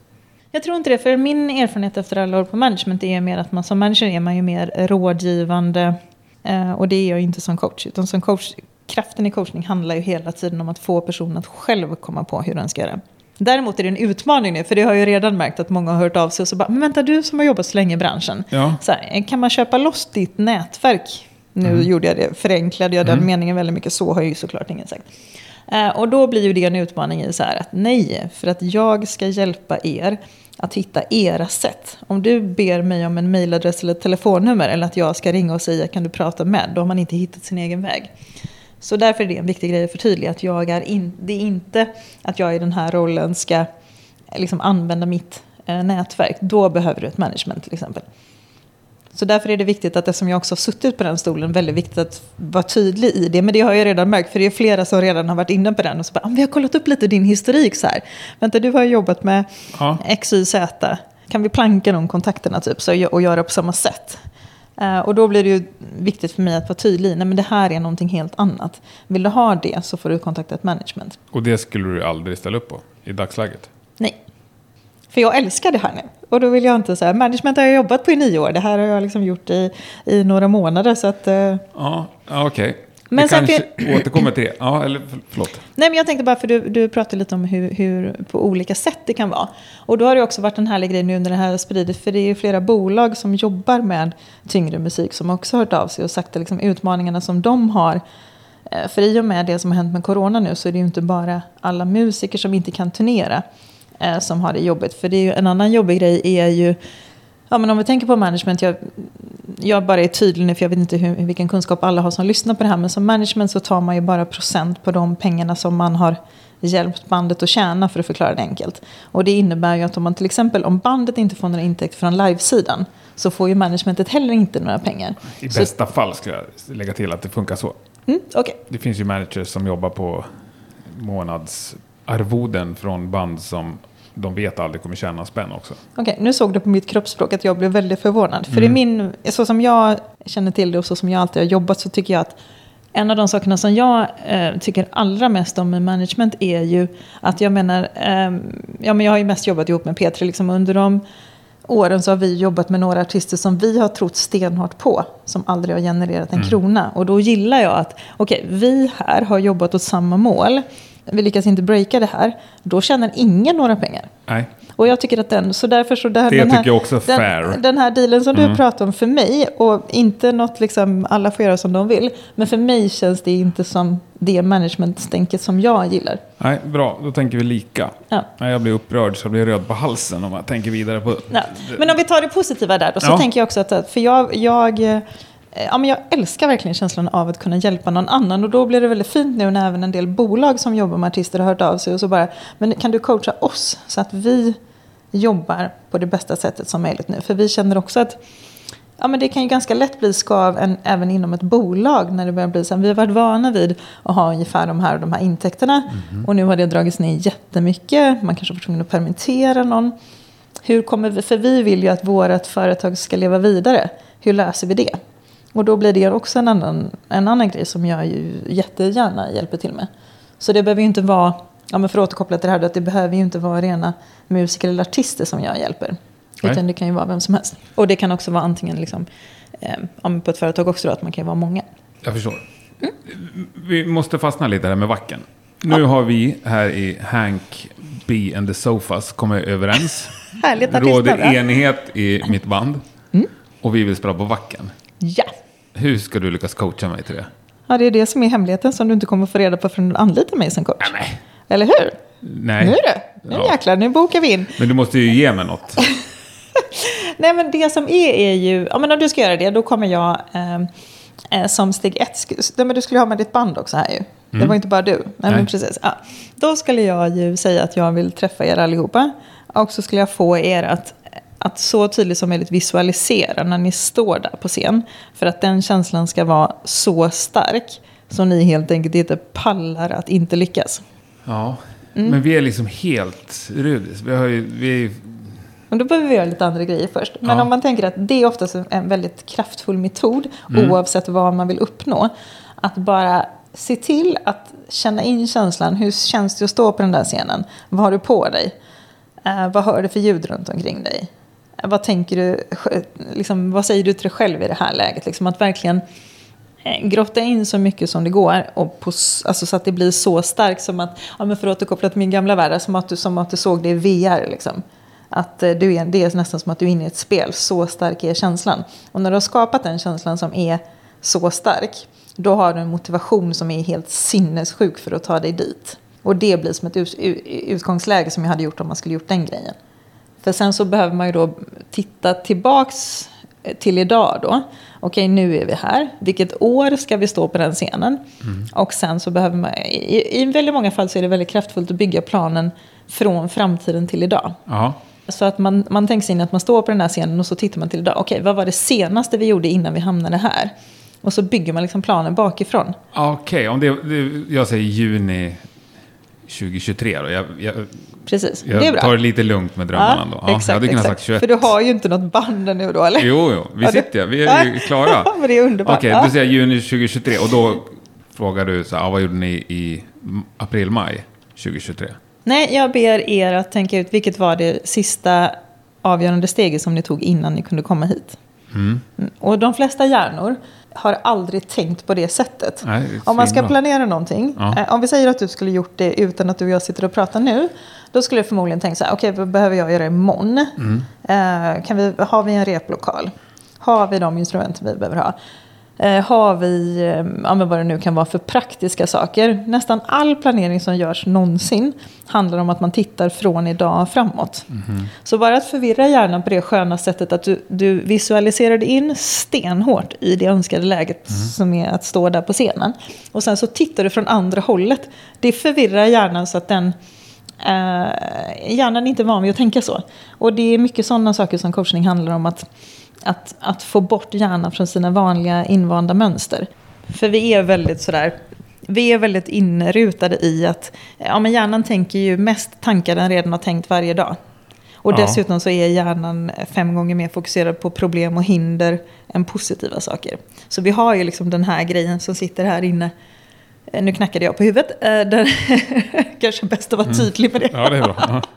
Jag tror inte det, för min erfarenhet efter alla år på management är ju mer att man som manager är man ju mer rådgivande. Eh, och det är jag inte som coach. Utan som coach, kraften i coachning handlar ju hela tiden om att få personen att själv komma på hur den ska göra. Däremot är det en utmaning nu, för det har jag ju redan märkt att många har hört av sig och så bara, men vänta du som har jobbat så länge i branschen. Ja. Här, kan man köpa loss ditt nätverk? Nu gjorde jag det, förenklade jag den meningen väldigt mycket, så har ju såklart ingen sagt. Eh, och då blir ju det en utmaning i så här att nej, för att jag ska hjälpa er att hitta era sätt. Om du ber mig om en mailadress eller ett telefonnummer eller att jag ska ringa och säga kan du prata med, då har man inte hittat sin egen väg. Så därför är det en viktig grej att förtydliga att jag är in, det är inte att jag i den här rollen ska liksom använda mitt eh, nätverk. Då behöver du ett management till exempel. Så därför är det viktigt att eftersom jag också har suttit på den stolen, väldigt viktigt att vara tydlig i det. Men det har jag redan märkt, för det är flera som redan har varit inne på den och så bara, "Ah, vi har kollat upp lite din historik så här. Vänta, du har jobbat med Ja. X, Y, Z. Kan vi planka de kontakterna typ så, och göra på samma sätt? Eh, och då blir det ju viktigt för mig att vara tydlig. Nej, men det här är någonting helt annat. Vill du ha det så får du kontakta ett management. Och det skulle du aldrig ställa upp på i dagsläget? Nej. För jag älskar det här nu. Och då vill jag inte säga, management har jag jobbat på i nio år, det här har jag liksom gjort i, i några månader. Så att, eh, Ja, okej. Men Vi kanske återkommer till det. Ja, eller för- förlåt. Nej, men jag tänkte bara, för du, du pratade lite om hur, hur på olika sätt det kan vara. Och då har det också varit en härlig grej nu när det här har spridit, för det är ju flera bolag som jobbar med tyngre musik som också har hört av sig och sagt att liksom utmaningarna som de har. Eh, För i och med det som har hänt med corona nu så är det ju inte bara alla musiker som inte kan turnera eh, som har det jobbigt. För det är ju en annan jobbig grej är ju Ja, men om vi tänker på management, jag, jag bara är tydlig nu för jag vet inte hur, vilken kunskap alla har som lyssnar på det här. Men som management så tar man ju bara procent på de pengarna som man har hjälpt bandet att tjäna för att förklara det enkelt. Och det innebär ju att om man till exempel, om bandet inte får några intäkter från livesidan så får ju managementet heller inte några pengar. I Så- bästa fall ska jag lägga till att det funkar så. Mm, Okej, Det finns ju managers som jobbar på månadsarvoden från band som de vet aldrig kommer tjäna spänn också. Okej, nu såg du på mitt kroppsspråk att jag blev väldigt förvånad. För i min, så som jag känner till det och så som jag alltid har jobbat så tycker jag att en av de sakerna som jag eh, tycker allra mest om med management är ju att jag menar, eh, ja men jag har ju mest jobbat ihop med P3 liksom under de åren så har vi jobbat med några artister som vi har trott stenhårt på, som aldrig har genererat en krona. Och då gillar jag att, okej, vi här har jobbat åt samma mål, vi lyckas inte breaka det här, då tjänar ingen några pengar. Nej, Och jag tycker att den, så därför så det här, Det den här, tycker jag också är fair. Mm. Den, den här dealen som du pratar om för mig, och inte något liksom, alla får göra som de vill, men för mig känns det inte som det managementstänket som jag gillar. Nej bra, då tänker vi lika. Ja. Jag blir upprörd så jag blir röd på halsen om jag tänker vidare på... Ja. Men om vi tar det positiva där då, så Ja. tänker jag också att, för jag, jag, ja, men jag älskar verkligen känslan av att kunna hjälpa någon annan. Och då blir det väldigt fint nu när även en del bolag som jobbar med artister har hört av sig och så bara, men kan du coacha oss så att vi jobbar på det bästa sättet som möjligt nu? För vi känner också att Ja, men det kan ju ganska lätt bli skav en, även inom ett bolag när det börjar bli så här, Vi har varit vana vid att ha ungefär de här och de här intäkterna. Och nu har det dragits ner jättemycket. Man kanske får tvungen att permittera någon. Hur kommer vi, för vi vill ju att vårt företag ska leva vidare. Hur löser vi det? Och då blir det också en annan, en annan grej som jag ju jättegärna hjälper till med. Så det behöver ju inte vara, ja men för att återkoppla till det här, att det behöver ju inte vara rena musiker eller artister som jag hjälper. Nej. Utan det kan ju vara vem som helst. Och det kan också vara antingen liksom, eh, ja, på ett företag också då, att man kan vara många. Jag förstår. Vi måste fastna lite där med vacken. Nu har vi här i Hank B and the Sofas kommit överens. Härligt Det råder ja. enighet i mitt band. Och vi vill spela på vacken. Ja. Hur ska du lyckas coacha mig till det? ja, det är det som är hemligheten som du inte kommer få reda på förrän du anlitar mig som coach. Nej. Eller hur? Nej. Nu du, nu Ja. jäklar, nu bokar vi in. Men du måste ju ge mig något. Nej, men det som är är ju, ja men om du ska göra det, då kommer jag eh, eh, som steg ett, nej, men du skulle ha med ditt band också här ju. Det var inte bara du. Nej, Nej. Men precis. Ja. Då skulle jag ju säga att jag vill träffa er allihopa. Och så skulle jag få er att, att så tydligt som möjligt visualisera när ni står där på scen. För att den känslan ska vara så stark så ni helt enkelt inte pallar att inte lyckas. Ja. Mm. Men vi är liksom helt rudis. Vi har ju... Vi Men då behöver vi göra lite andra grejer först. Men Ja. om man tänker att det är oftast en väldigt kraftfull metod, Mm. oavsett vad man vill uppnå. Att bara se till att känna in känslan. Hur känns det att stå på den där scenen? Vad har du på dig? Eh, vad hör du för ljud runt omkring dig? Vad tänker du? Liksom, vad säger du till dig själv i det här läget? Liksom att verkligen eh, grotta in så mycket som det går. Och på, alltså så att det blir så starkt som att, ja, men för att återkoppla till min gamla värld, som att du, som att du såg det i VR. Liksom. Att eh, du är, det är nästan som att du är inne i ett spel, så stark är känslan. Och när du har skapat den känslan som är så stark, då har du en motivation som är helt sinnessjuk för att ta dig dit. Och det blir som ett utgångsläge som jag hade gjort om man skulle gjort den grejen. För sen så behöver man ju då titta tillbaks eh, till idag då. Okej, nu är vi här. Vilket år ska vi stå på den scenen? Och sen så behöver man, i, i väldigt många fall så är det väldigt kraftfullt att bygga planen från framtiden till idag. ja. Så att man, man tänker sig in att man står på den här scenen och så tittar man till idag. Okej, vad var det senaste vi gjorde innan vi hamnade här? Och så bygger man liksom planen bakifrån. Okej, om det, det... Jag säger juni 2023 då. Jag, jag, Precis, jag det är bra. tar det lite lugnt med drömmarna då. Ja, exakt, jag hade kunnat exakt. sagt 21. För du har ju inte något band nu då, eller? Jo, jo, vi Ja, sitter Vi är ju klara. Men det är underbart. Okej, Ja. då säger juni 2023. Och då frågar du, så här, ja, vad gjorde ni i april-maj 2023? Nej, jag ber er att tänka ut vilket var det sista avgörande steget som ni tog innan ni kunde komma hit. Mm. Mm. Och de flesta hjärnor har aldrig tänkt på det sättet. Nej, Om man ska planera någonting, Ja. eh, om vi säger att du skulle gjort det utan att du och jag sitter och pratar nu, då skulle jag förmodligen tänka så här, okej vad behöver jag göra imorgon? Mm. Eh, kan vi, har vi en replokal? Har vi de instrument vi behöver ha? Eh, har vi, eh, ja, vad det nu kan vara för praktiska saker. Nästan all planering som görs någonsin handlar om att man tittar från idag framåt. Så bara att förvirra hjärnan på det sköna sättet att du, du visualiserar dig in stenhårt i det önskade läget som är att stå där på scenen. Och sen så tittar du från andra hållet. Det förvirrar hjärnan så att den eh, hjärnan är inte van vid att tänka så. Och det är mycket sådana saker som coachning handlar om. Att, att, att få bort hjärnan från sina vanliga invanda mönster. För vi är väldigt sådär, vi är väldigt inrutade i att ja, men hjärnan tänker ju mest tankar den redan har tänkt varje dag. Och Ja. dessutom så är hjärnan fem gånger mer fokuserad på problem och hinder än positiva saker. Så vi har ju liksom den här grejen som sitter här inne. Eh, Nu knackade jag på huvudet. Eh, Där kanske bäst att vara tydlig med det. Ja, det är bra.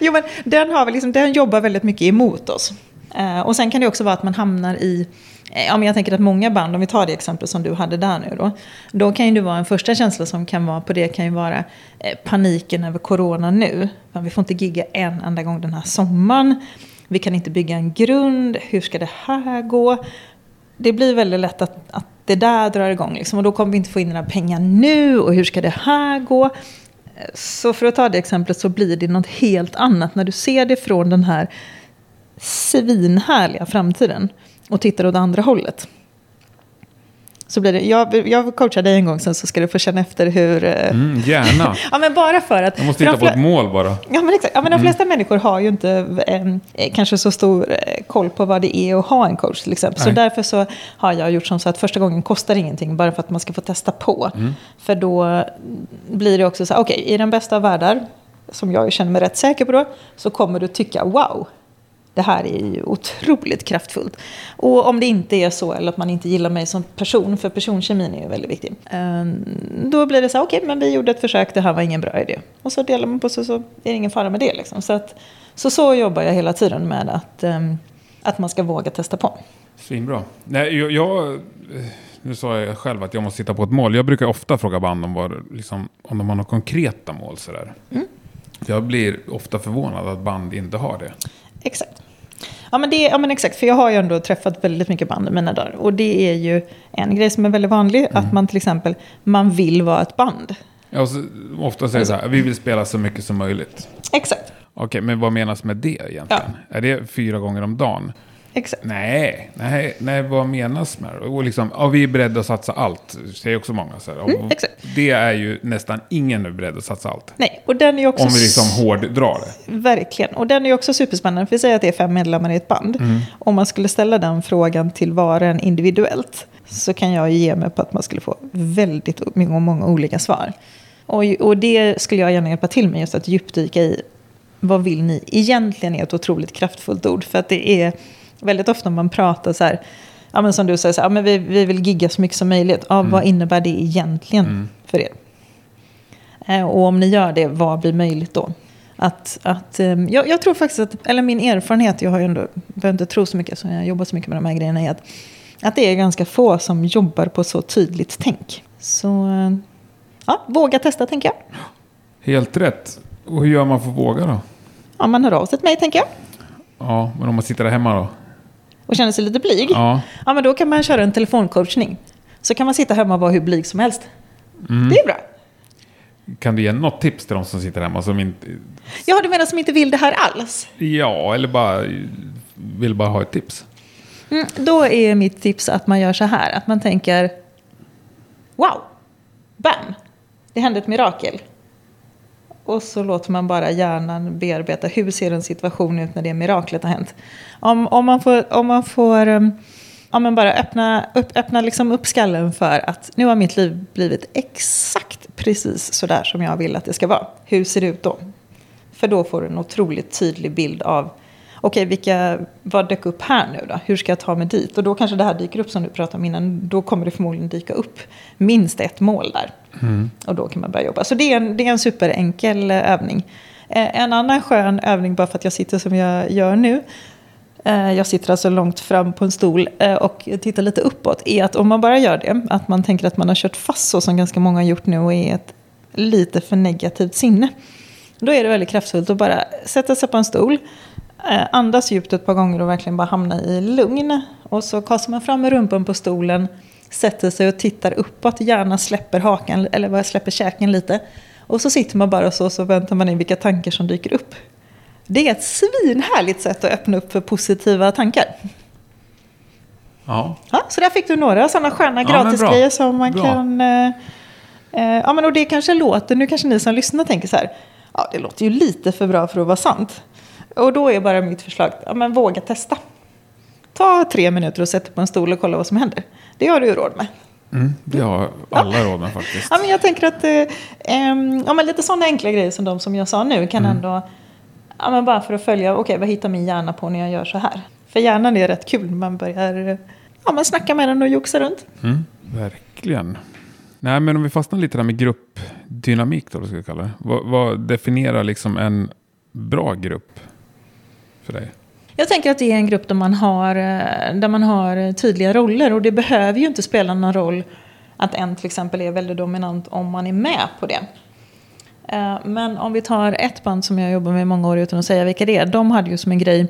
Jo, men den, har väl liksom, den jobbar väldigt mycket emot oss. Eh, och sen kan det också vara att man hamnar i... Eh, ja, men jag tänker att många band, om vi tar det exempel som du hade där nu då. Då kan ju det vara en första känsla som kan vara på det kan ju vara eh, paniken över corona nu. Vi får inte gigga en enda gång den här sommaren. Vi kan inte bygga en grund. Hur ska det här gå? Det blir väldigt lätt att, att det där drar igång. Liksom, och då kommer vi inte få in några pengar nu. Och hur ska det här gå? Eh, så för att ta det exemplet så blir det något helt annat när du ser det från den här svinhärliga framtiden och tittar åt andra hållet. Så blir det, jag, jag coachar dig en gång sen så ska du få känna efter hur... eh, Mm, gärna. Ja men bara för att... Jag måste hitta på ett mål bara. Ja men exakt. Ja, men de flesta människor har ju inte eh, kanske så stor eh, koll på vad det är att ha en coach till exempel. Så därför så har jag gjort som så att första gången kostar ingenting bara för att man ska få testa på. För då blir det också så här, okej i den bästa av världar, som jag känner mig rätt säker på då, så kommer du tycka wow. Det här är ju otroligt kraftfullt. Och om det inte är så, eller att man inte gillar mig som person, för personkemin är ju väldigt viktig. ehm, Då blir det så här, okej, men vi gjorde ett försök, det här var ingen bra idé. Och så delar man på sig, så är det ingen fara med det. Liksom. Så, att, så så jobbar jag hela tiden med att, ehm, att man ska våga testa på. Svinbra. Nej, jag, jag, eh, nu sa jag själv att jag måste hitta på ett mål. Jag brukar ofta fråga band om, vad, liksom, om de har några konkreta mål. Sådär. För jag blir ofta förvånad att band inte har det. Exakt. Ja men, det, ja men exakt, för jag har ju ändå träffat väldigt mycket band i mina dagar. Och det är ju en grej som är väldigt vanlig, att man till exempel, man vill vara ett band. Ja, så, ofta säger så här, vi vill spela så mycket som möjligt. Exakt, Okej, men vad menas med det egentligen? Är det fyra gånger om dagen? Exakt. Nej, nej, nej vad menas med det? Och liksom, ja, vi är beredda att satsa allt, säger också många. Så Mm. Det är ju nästan ingen är beredd att satsa allt. Nej, och den är också... Om vi liksom hårddrar det. Verkligen. Och den är också superspännande. För vi säger att det är fem medlemmar i ett band. Om man skulle ställa den frågan till var och en individuellt. Så kan jag ge mig på att man skulle få väldigt många, många olika svar. Och, och det skulle jag gärna hjälpa till med. Just att djupdyka i. Vad vill ni? Egentligen är ett otroligt kraftfullt ord. För att det är väldigt ofta man pratar så här. Ja men som du säger, så här, ja, men vi, vi vill gigga så mycket som möjligt. Ja, Vad innebär det egentligen för er? Eh, Och om ni gör det, vad blir möjligt då? Att, att, eh, jag, jag tror faktiskt att, eller min erfarenhet, jag har ju ändå, behöver inte tro så mycket, så jag jobbar så mycket med de här grejerna, är att, att det är ganska få som jobbar på så tydligt tänk. Så, ja, våga testa tänker jag. Helt rätt. Och hur gör man för att våga då? Ja, man hör av sig till mig tänker jag. Ja, men om man sitter där hemma då? Och känner sig lite blyg. Ja, Ja, men då kan man köra en telefoncoachning. Så kan man sitta hemma och vara hur blyg som helst. Det är bra. kan du ge något tips till de som sitter hemma som inte... Ja, du menar som inte vill det här alls? Ja, eller bara vill bara ha ett tips? Mm, då är mitt tips att man gör så här. Att man tänker Wow! Bam! Det hände ett mirakel. Och så låter man bara hjärnan bearbeta. Hur ser en situation ut när det miraklet har hänt? Om, om man får, om man får um, om man bara öppna, upp, öppna liksom upp skallen för att nu har mitt liv blivit exakt precis så där som jag vill att det ska vara. Hur ser det ut då? För då får du en otroligt tydlig bild av okej, vilka, vad dök upp här nu då? Hur ska jag ta mig dit? Och då kanske det här dyker upp som du pratade om innan. Då kommer det förmodligen dyka upp minst ett mål där. Och då kan man börja jobba. Så det är en, det är en superenkel eh, övning. Eh, en annan skön övning, bara för att jag sitter som jag gör nu, eh, jag sitter alltså långt fram på en stol eh, och tittar lite uppåt, är att om man bara gör det, att man tänker att man har kört fast så som ganska många har gjort nu och är ett lite för negativt sinne. Då är det väldigt kraftfullt att bara sätta sig på en stol, eh, andas djupt ett par gånger och verkligen bara hamna i lugn. Och så kastar man fram med rumpan på stolen, sätter sig och tittar uppåt, gärna släpper hakan eller släpper käken lite. Och så sitter man bara så, så väntar man in vilka tankar som dyker upp. Det är ett svinhärligt sätt att öppna upp för positiva tankar. Ja. ja så där fick du några sådana sköna ja, gratisgrejer som man bra. kan... Eh, eh, ja, men och det kanske låter, nu kanske ni som lyssnar tänker så här, ja det låter ju lite för bra för att vara sant. Och då är bara mitt förslag, ja men våga testa. Ta tre minuter och sätt dig på en stol och kolla vad som händer. Det har du ju råd med. Mm, det har alla råd med faktiskt. Ja, men jag tänker att eh, ja, men lite sådana enkla grejer som de som jag sa nu kan mm. ändå, ja, men bara för att följa, okej okay, vad hittar min hjärna på när jag gör så här? För hjärnan är rätt kul när man börjar ja, man snacka med den och joxa runt. Mm, verkligen. Nej, men om vi fastnar lite där med gruppdynamik då, ska kalla det. Vad, vad definierar liksom en bra grupp för dig? Jag tänker att det är en grupp där man, har, eh, där man har tydliga roller och det behöver ju inte spela någon roll att en till exempel är väldigt dominant om man är med på det. Eh, men om vi tar ett band som jag jobbar med i många år utan att säga vilka det är. De hade ju som en grej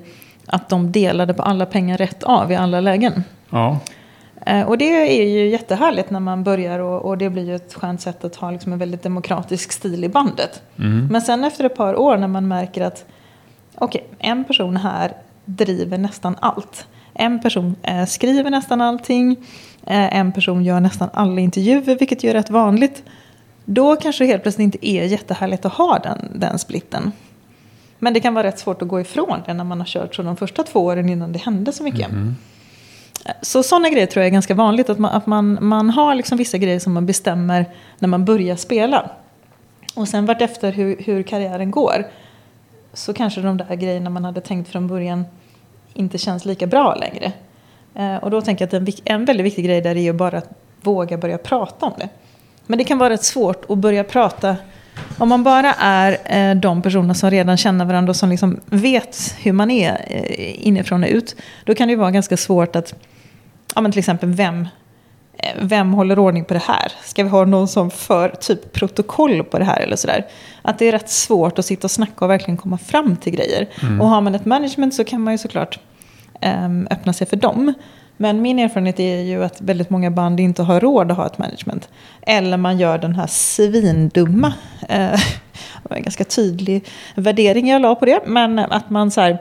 att de delade på alla pengar rätt av i alla lägen. Ja. Eh, och det är ju jättehärligt när man börjar och, och det blir ju ett skönt sätt att ha liksom en väldigt demokratisk stil i bandet. Mm. Men sen efter ett par år när man märker att okej, okay, en person här driver nästan allt. En person eh, skriver nästan allting. Eh, en person gör nästan alla intervjuer, vilket ju är rätt vanligt. Då kanske det helt plötsligt inte är jättehärligt att ha den, den splitten. Men det kan vara rätt svårt att gå ifrån det när man har kört så de första två åren innan det hände så mycket. Mm. Så sådana grejer tror jag är ganska vanligt. Att man, att man, man har liksom vissa grejer som man bestämmer när man börjar spela. Och sen vartefter hur, hur karriären går så kanske de där grejerna man hade tänkt från början inte känns lika bra längre. Eh, och då tänker jag att en, en väldigt viktig grej där är ju bara att våga börja prata om det. Men det kan vara rätt svårt att börja prata om man bara är eh, de personer som redan känner varandra och som liksom vet hur man är eh, inifrån och ut. Då kan det ju vara ganska svårt att, ja men till exempel vem vem håller ordning på det här? Ska vi ha någon som för typ protokoll på det här eller sådär? Att det är rätt svårt att sitta och snacka och verkligen komma fram till grejer. Mm. Och har man ett management så kan man ju såklart um, öppna sig för dem. Men min erfarenhet är ju att väldigt många band inte har råd att ha ett management. Eller man gör den här svindumma, eh, det var en ganska tydlig värdering jag la på det, men att man så här,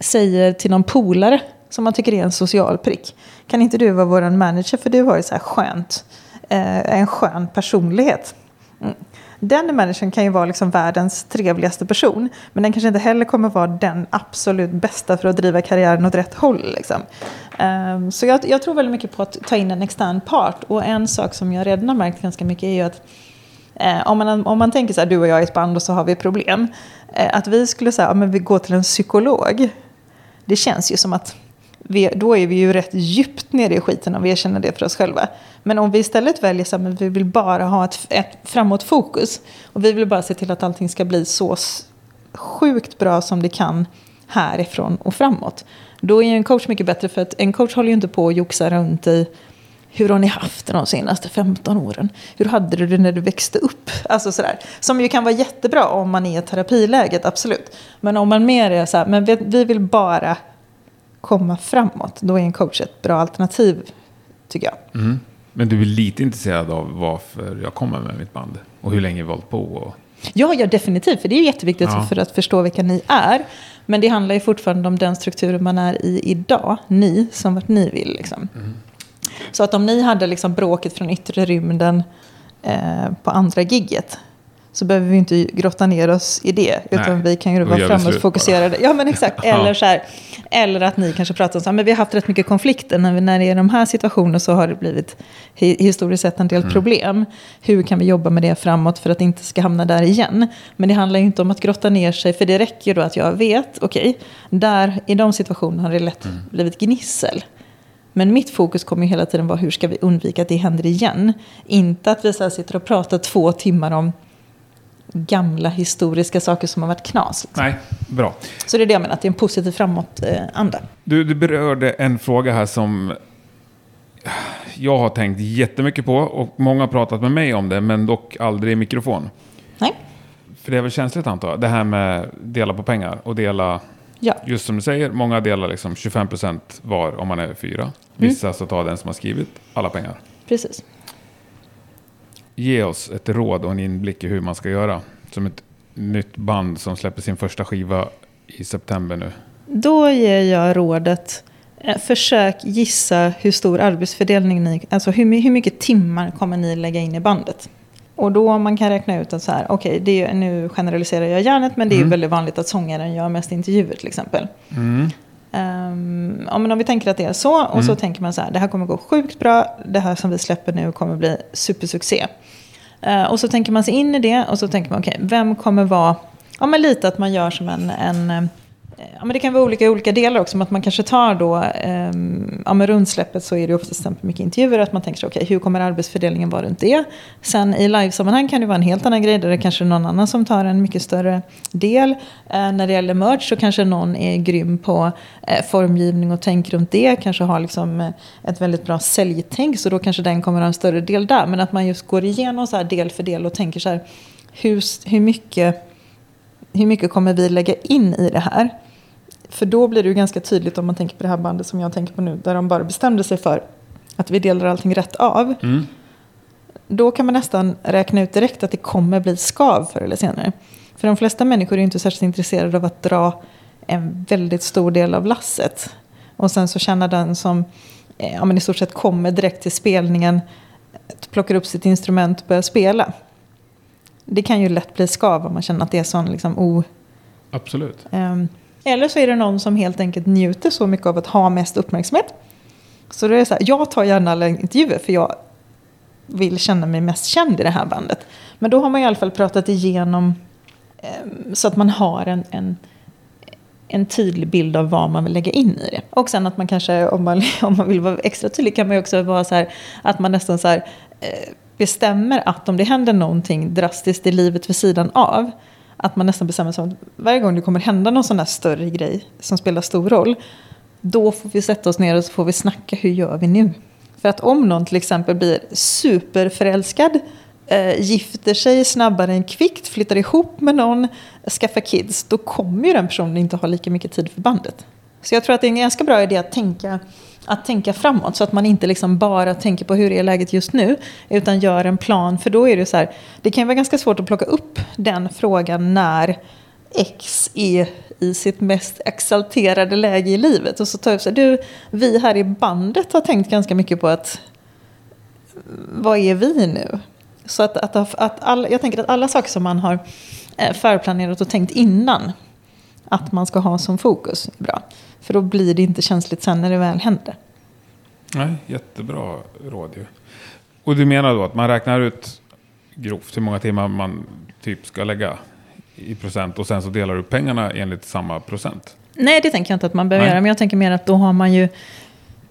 säger till någon polare som man tycker är en social prick. Kan inte du vara vår manager för du har ju så här skönt, eh, en skön personlighet. Mm. Den managern kan ju vara liksom världens trevligaste person. Men den kanske inte heller kommer vara den absolut bästa för att driva karriären åt rätt håll. Liksom. Um, så jag, jag, tror väldigt mycket på att ta in en extern part. Och en sak som jag redan har märkt ganska mycket är ju att eh, om, man, om man tänker så här, du och jag är ett band och så har vi problem. Eh, att vi skulle säga, ja, men vi går till en psykolog. Det känns ju som att vi, då är vi ju rätt djupt nere i skiten om vi erkänner det för oss själva. Men om vi istället väljer så att vi vill bara ha ett, ett framåtfokus och vi vill bara se till att allting ska bli så sjukt bra som det kan härifrån och framåt. Då är en coach mycket bättre för att en coach håller ju inte på att joxa runt i hur har ni haft det de senaste 15 åren? Hur hade du det när du växte upp? Alltså sådär. Som ju kan vara jättebra om man är i terapiläget, absolut. Men om man mer är så här, men vi, vi vill bara komma framåt, då är en coach ett bra alternativ, tycker jag. Mm. Men du är lite intresserad av varför jag kommer med mitt band och hur länge vi hållit på? Och... Ja, ja, definitivt. För det är jätteviktigt ja. för att förstå vilka ni är. Men det handlar ju fortfarande om den strukturen man är i idag. Ni, som vart ni vill. Liksom. Mm. Så att om ni hade liksom bråket från yttre rymden eh, på andra gigget så behöver vi inte grotta ner oss i det. Utan Nej, vi kan ju vara framåtfokuserade. Ja, men exakt. Eller, så här, eller att ni kanske pratar om så här, men vi har haft rätt mycket konflikter. När, vi, när det är de här situationerna så har det blivit historiskt sett en del mm. problem. Hur kan vi jobba med det framåt för att det inte ska hamna där igen? Men det handlar ju inte om att grotta ner sig. För det räcker då att jag vet, okej, okay, där i de situationerna har det lätt mm. blivit gnissel. Men mitt fokus kommer hela tiden vara hur ska vi undvika att det händer igen. Inte att vi så sitter och pratar två timmar om gamla historiska saker som har varit knas. Liksom. Nej, bra. Så det är det jag menar, att det är en positiv framåt-anda. Du, du berörde en fråga här som jag har tänkt jättemycket på och många har pratat med mig om det, men dock aldrig i mikrofon. Nej, För det är väl känsligt antar jag, det här med dela på pengar och dela, ja. just som du säger, många delar liksom 25% var om man är fyra. Vissa så tar den som har skrivit alla pengar. Precis. Ge oss ett råd och en inblick i hur man ska göra. Som ett nytt band som släpper sin första skiva i september nu. Då ger jag rådet, eh, försök gissa hur stor arbetsfördelning ni, alltså hur, hur mycket timmar kommer ni lägga in i bandet? Och då man kan räkna ut att så här, okej, ju- nu generaliserar jag hjärnet, men det är ju väldigt vanligt att sångaren gör mest intervjuer till exempel. Ehm, ja, men om vi tänker att det är så, och så tänker man så här, det här kommer gå sjukt bra, det här som vi släpper nu kommer bli supersuccé. Eh, och så tänker man sig in i det, och så tänker man, okej, vem kommer vara, ja men lite att man gör som en, en Ja, men det kan vara olika i olika delar också. men att man kanske tar då, eh, ja, med rundsläppet så är det oftast exempel mycket intervjuer. Att man tänker sig, okej, hur kommer arbetsfördelningen vara runt det? Sen i livesammanhang kan det vara en helt annan grej. Där det kanske är någon annan som tar en mycket större del. Eh, när det gäller merch så kanske någon är grym på eh, formgivning och tänk runt det. Kanske har liksom eh, ett väldigt bra säljtänk. Så då kanske den kommer ha en större del där. Men att man just går igenom så här del för del och tänker så här. Hur, hur mycket hur mycket kommer vi lägga in i det här? För då blir det ju ganska tydligt om man tänker på det här bandet som jag tänker på nu, där de bara bestämde sig för att vi delar allting rätt av. Då kan man nästan räkna ut direkt att det kommer bli skav förr eller senare. För de flesta människor är inte särskilt intresserade av att dra en väldigt stor del av lasset. Och sen så känner den som eh, ja, men i stort sett kommer direkt till spelningen, plockar upp sitt instrument och börjar spela. Det kan ju lätt bli skav om man känner att det är sån liksom o... Absolut. Ehm, eller så är det någon som helt enkelt njuter så mycket av att ha mest uppmärksamhet. Så då är det så här, jag tar gärna alla intervjuer för jag vill känna mig mest känd i det här bandet. Men då har man i alla fall pratat igenom eh, så att man har en, en, en tydlig bild av vad man vill lägga in i det. Och sen att man kanske, om man, om man vill vara extra tydlig, kan man ju också vara så här att man nästan så här, eh, bestämmer att om det händer någonting drastiskt i livet vid sidan av, att man nästan bestämmer sig att varje gång det kommer hända någon sån där större grej som spelar stor roll, då får vi sätta oss ner och så får vi snacka, hur gör vi nu? För att om någon till exempel blir superförälskad, eh, gifter sig snabbare än kvickt, flyttar ihop med någon, skaffar kids, då kommer ju den personen inte ha lika mycket tid för bandet. Så jag tror att det är en ganska bra idé att tänka, att tänka framåt så att man inte liksom bara tänker på hur är läget just nu utan gör en plan. För då är det så här, det kan ju vara ganska svårt att plocka upp den frågan när X är i sitt mest exalterade läge i livet. Och så tar jag upp så här, du, vi här i bandet har tänkt ganska mycket på att vad är vi nu? Så att, att, att all, jag tänker att alla saker som man har eh, förplanerat och tänkt innan att man ska ha som fokus är bra. För då blir det inte känsligt sen när det väl händer. Nej, jättebra råd ju. Och du menar då att man räknar ut grovt hur många timmar man typ ska lägga i procent och sen så delar du pengarna enligt samma procent? Nej, det tänker jag inte att man behöver Nej. göra. Men jag tänker mer att då har man ju...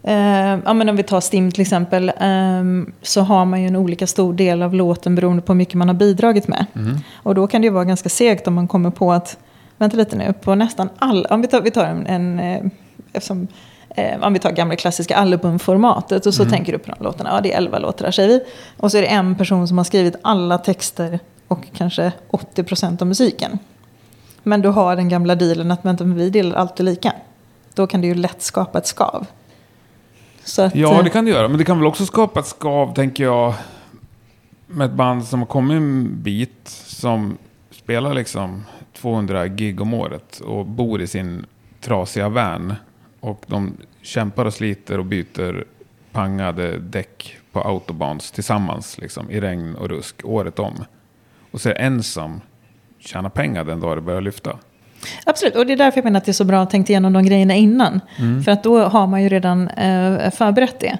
Eh, ja, men om vi tar Stim till exempel. ehm, så har man ju en olika stor del av låten beroende på hur mycket man har bidragit med. Och då kan det ju vara ganska segt om man kommer på att... Vänta lite nu, på nästan alla... Om vi tar, vi tar en... en eh, eftersom, eh, om vi tar gamla klassiska albumformatet och så tänker du på de låtarna. Ja, det är 11 låtar säger vi. Och så är det en person som har skrivit alla texter och kanske 80% av musiken. Men du har den gamla dealen att vänta, men vi delar alltid lika. Då kan det ju lätt skapa ett skav. Att, Ja, eh, det kan det göra. Men det kan väl också skapa ett skav, tänker jag, med ett band som har kommit en bit, som spelar liksom 200 gig om året och bor i sin trasiga van. Och de kämpar och sliter och byter pangade däck på autobahns tillsammans, liksom, i regn och rusk, året om. Och så är det en som tjänar pengar den dag det börjar lyfta. Absolut, och det är därför jag menar att det är så bra att tänka igenom de grejerna innan. För att då har man ju redan eh, förberett det.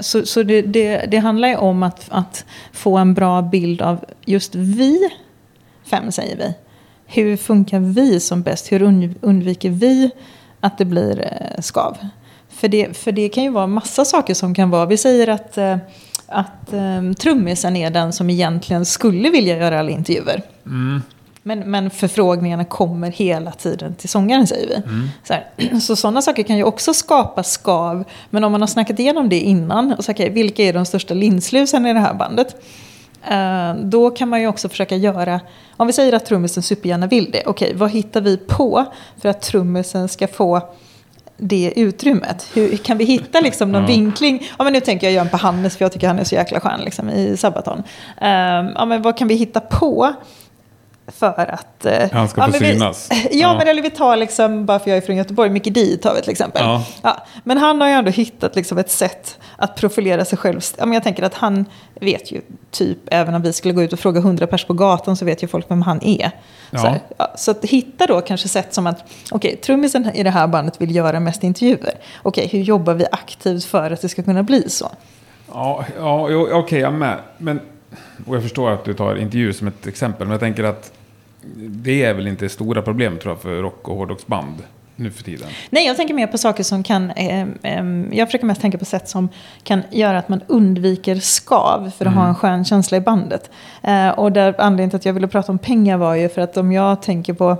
Så, så det, det, det handlar ju om att, att få en bra bild av just vi, fem säger vi. Hur funkar vi som bäst? Hur und- undviker vi att det blir eh, skav? För det, för det kan ju vara massa saker som kan vara. Vi säger att, eh, att eh, trummisen är den som egentligen skulle vilja göra alla intervjuer. Men, men förfrågningarna kommer hela tiden till sångaren säger vi. Så, här. så sådana saker kan ju också skapa skav. Men om man har snackat igenom det innan. Och sagt, okay, vilka är de största linslusen i det här bandet? Eh, då kan man ju också försöka göra, om vi säger att trummisen supergärna vill det, okej, okay, vad hittar vi på för att trummisen ska få det utrymmet? Hur kan vi hitta liksom någon ja. vinkling? Ja, men nu tänker jag göra på Hannes, för jag tycker han är så jäkla skön liksom, i Sabaton. Uh, ja, men vad kan vi hitta på för att... Eh, Han ska få ja, synas. Vi, ja, ja, men eller vi tar liksom, bara för jag är från Göteborg, Micke Di tar vi till exempel. Ja. ja. men han har ju ändå hittat liksom ett sätt att profilera sig själv. Ja, men jag tänker att han vet ju typ, även om vi skulle gå ut och fråga hundra pers på gatan så vet ju folk vem han är. Ja. Så, här, så att hitta då kanske sätt som att, okej, okay, trummisen i det här bandet vill göra mest intervjuer. Okej, okay, hur jobbar vi aktivt för att det ska kunna bli så? Ja, ja okej, okay, jag med. Men, och jag förstår att du tar intervju som ett exempel, men jag tänker att det är väl inte stora problemet tror jag för rock och hårdrocksband nu för tiden? Nej, jag tänker mer på saker som kan... Eh, eh, jag försöker mest tänka på sätt som kan göra att man undviker skav för att mm. ha en skön känsla i bandet. Eh, och där anledningen till att jag ville prata om pengar var ju för att om jag tänker på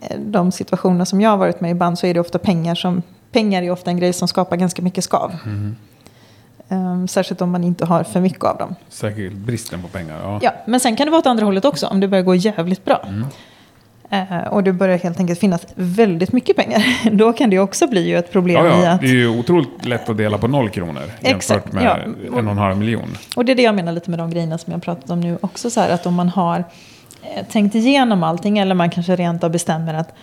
eh, de situationer som jag har varit med i band så är det ofta pengar som... Pengar är ofta en grej som skapar ganska mycket skav. Mm. Um, särskilt om man inte har för mycket av dem. Säkert bristen på pengar. Ja. ja, men sen kan det vara åt andra hållet också. Om det börjar gå jävligt bra. Mm. Uh, och det börjar helt enkelt finnas väldigt mycket pengar. Då kan det också bli ett problem ja, ja. i att... Det är ju otroligt lätt att dela på noll kronor. Exakt, jämfört med ja. en och en halv miljon. Och det är det jag menar lite med de grejerna som jag pratat om nu också. Så här, att om man har eh, tänkt igenom allting. Eller man kanske rent av bestämmer att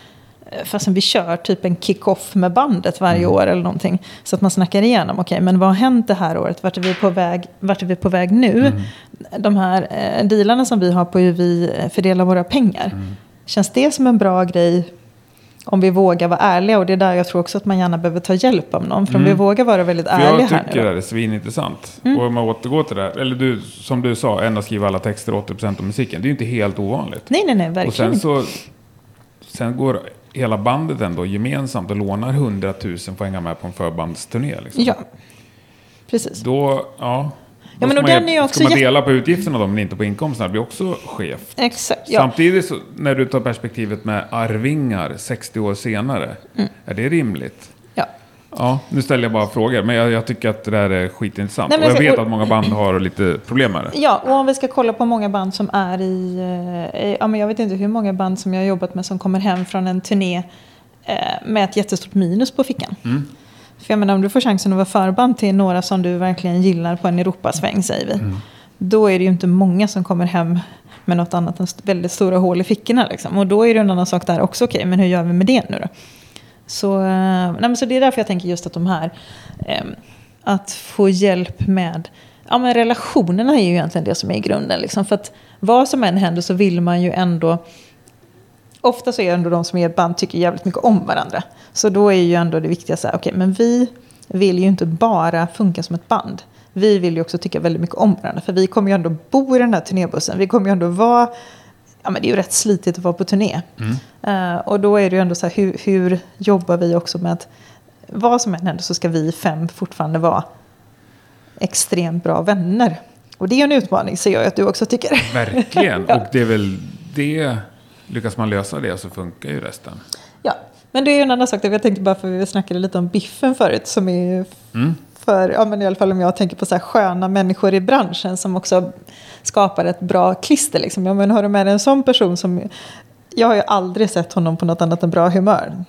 fastän vi kör typ en kick-off med bandet varje mm. år eller någonting. Så att man snackar igenom, okej okay, men vad har hänt det här året? Vart är vi på väg, vart är vi på väg nu? Mm. De här eh, dealarna som vi har på hur vi eh, fördelar våra pengar. Mm. Känns det som en bra grej om vi vågar vara ärliga? Och det är där jag tror också att man gärna behöver ta hjälp av någon. För om vi mm. vågar vara väldigt ärliga här Jag tycker det är svinintressant. Mm. Och om man återgår till det här, eller du, som du sa, en skriva alla texter 80% av musiken. Det är ju inte helt ovanligt. Nej, nej, nej, verkligen. Och sen så, sen går hela bandet ändå gemensamt och lånar 100 000 för att hänga med på en förbandsturné. Liksom. Ja, precis. Då, ja. Ja, men och den är också ska man dela på utgifterna då, men inte på inkomsterna? Det blir också skevt. Exakt, ja. Samtidigt, så, när du tar perspektivet med arvingar 60 år senare, mm. är det rimligt? Ja, nu ställer jag bara frågor, men jag, jag tycker att det där är skitintressant. Nej, och jag vet och, att många band har lite problem med det. Ja, och om vi ska kolla på många band som är i... Eh, ja, men jag vet inte hur många band som jag har jobbat med som kommer hem från en turné eh, med ett jättestort minus på fickan. Mm. För jag menar, om du får chansen att vara förband till några som du verkligen gillar på en Europasväng, säger vi. Mm. Då är det ju inte många som kommer hem med något annat än väldigt stora hål i fickorna. Liksom. Och då är det en annan sak där också, okej, okay, men hur gör vi med det nu då? Så, eh, nej, men så det är därför jag tänker just att de här, eh, att få hjälp med, ja men relationerna är ju egentligen det som är i grunden. Liksom. För att vad som än händer så vill man ju ändå, ofta så är det ändå de som är ett band tycker jävligt mycket om varandra. Så då är ju ändå det viktiga så här, okej okay, men vi vill ju inte bara funka som ett band. Vi vill ju också tycka väldigt mycket om varandra. För vi kommer ju ändå bo i den här turnébussen. Vi kommer ju ändå vara ja, men det är ju rätt slitigt att vara på turné. Mm. Uh, och då är det ju ändå så här, hur, hur jobbar vi också med att vad som än händer så ska vi fem fortfarande vara extremt bra vänner. Och det är en utmaning, ser jag att du också tycker. Verkligen, ja. och det är väl det, lyckas man lösa det så funkar ju resten. Ja, men det är ju en annan sak, jag tänkte bara för vi snackade lite om biffen förut, som är mm för, ja men i alla fall om jag tänker på så här sköna människor i branschen som också skapar ett bra klister. Liksom. Ja, men har du med dig en sån person som, jag har ju aldrig sett honom på något annat än bra humör.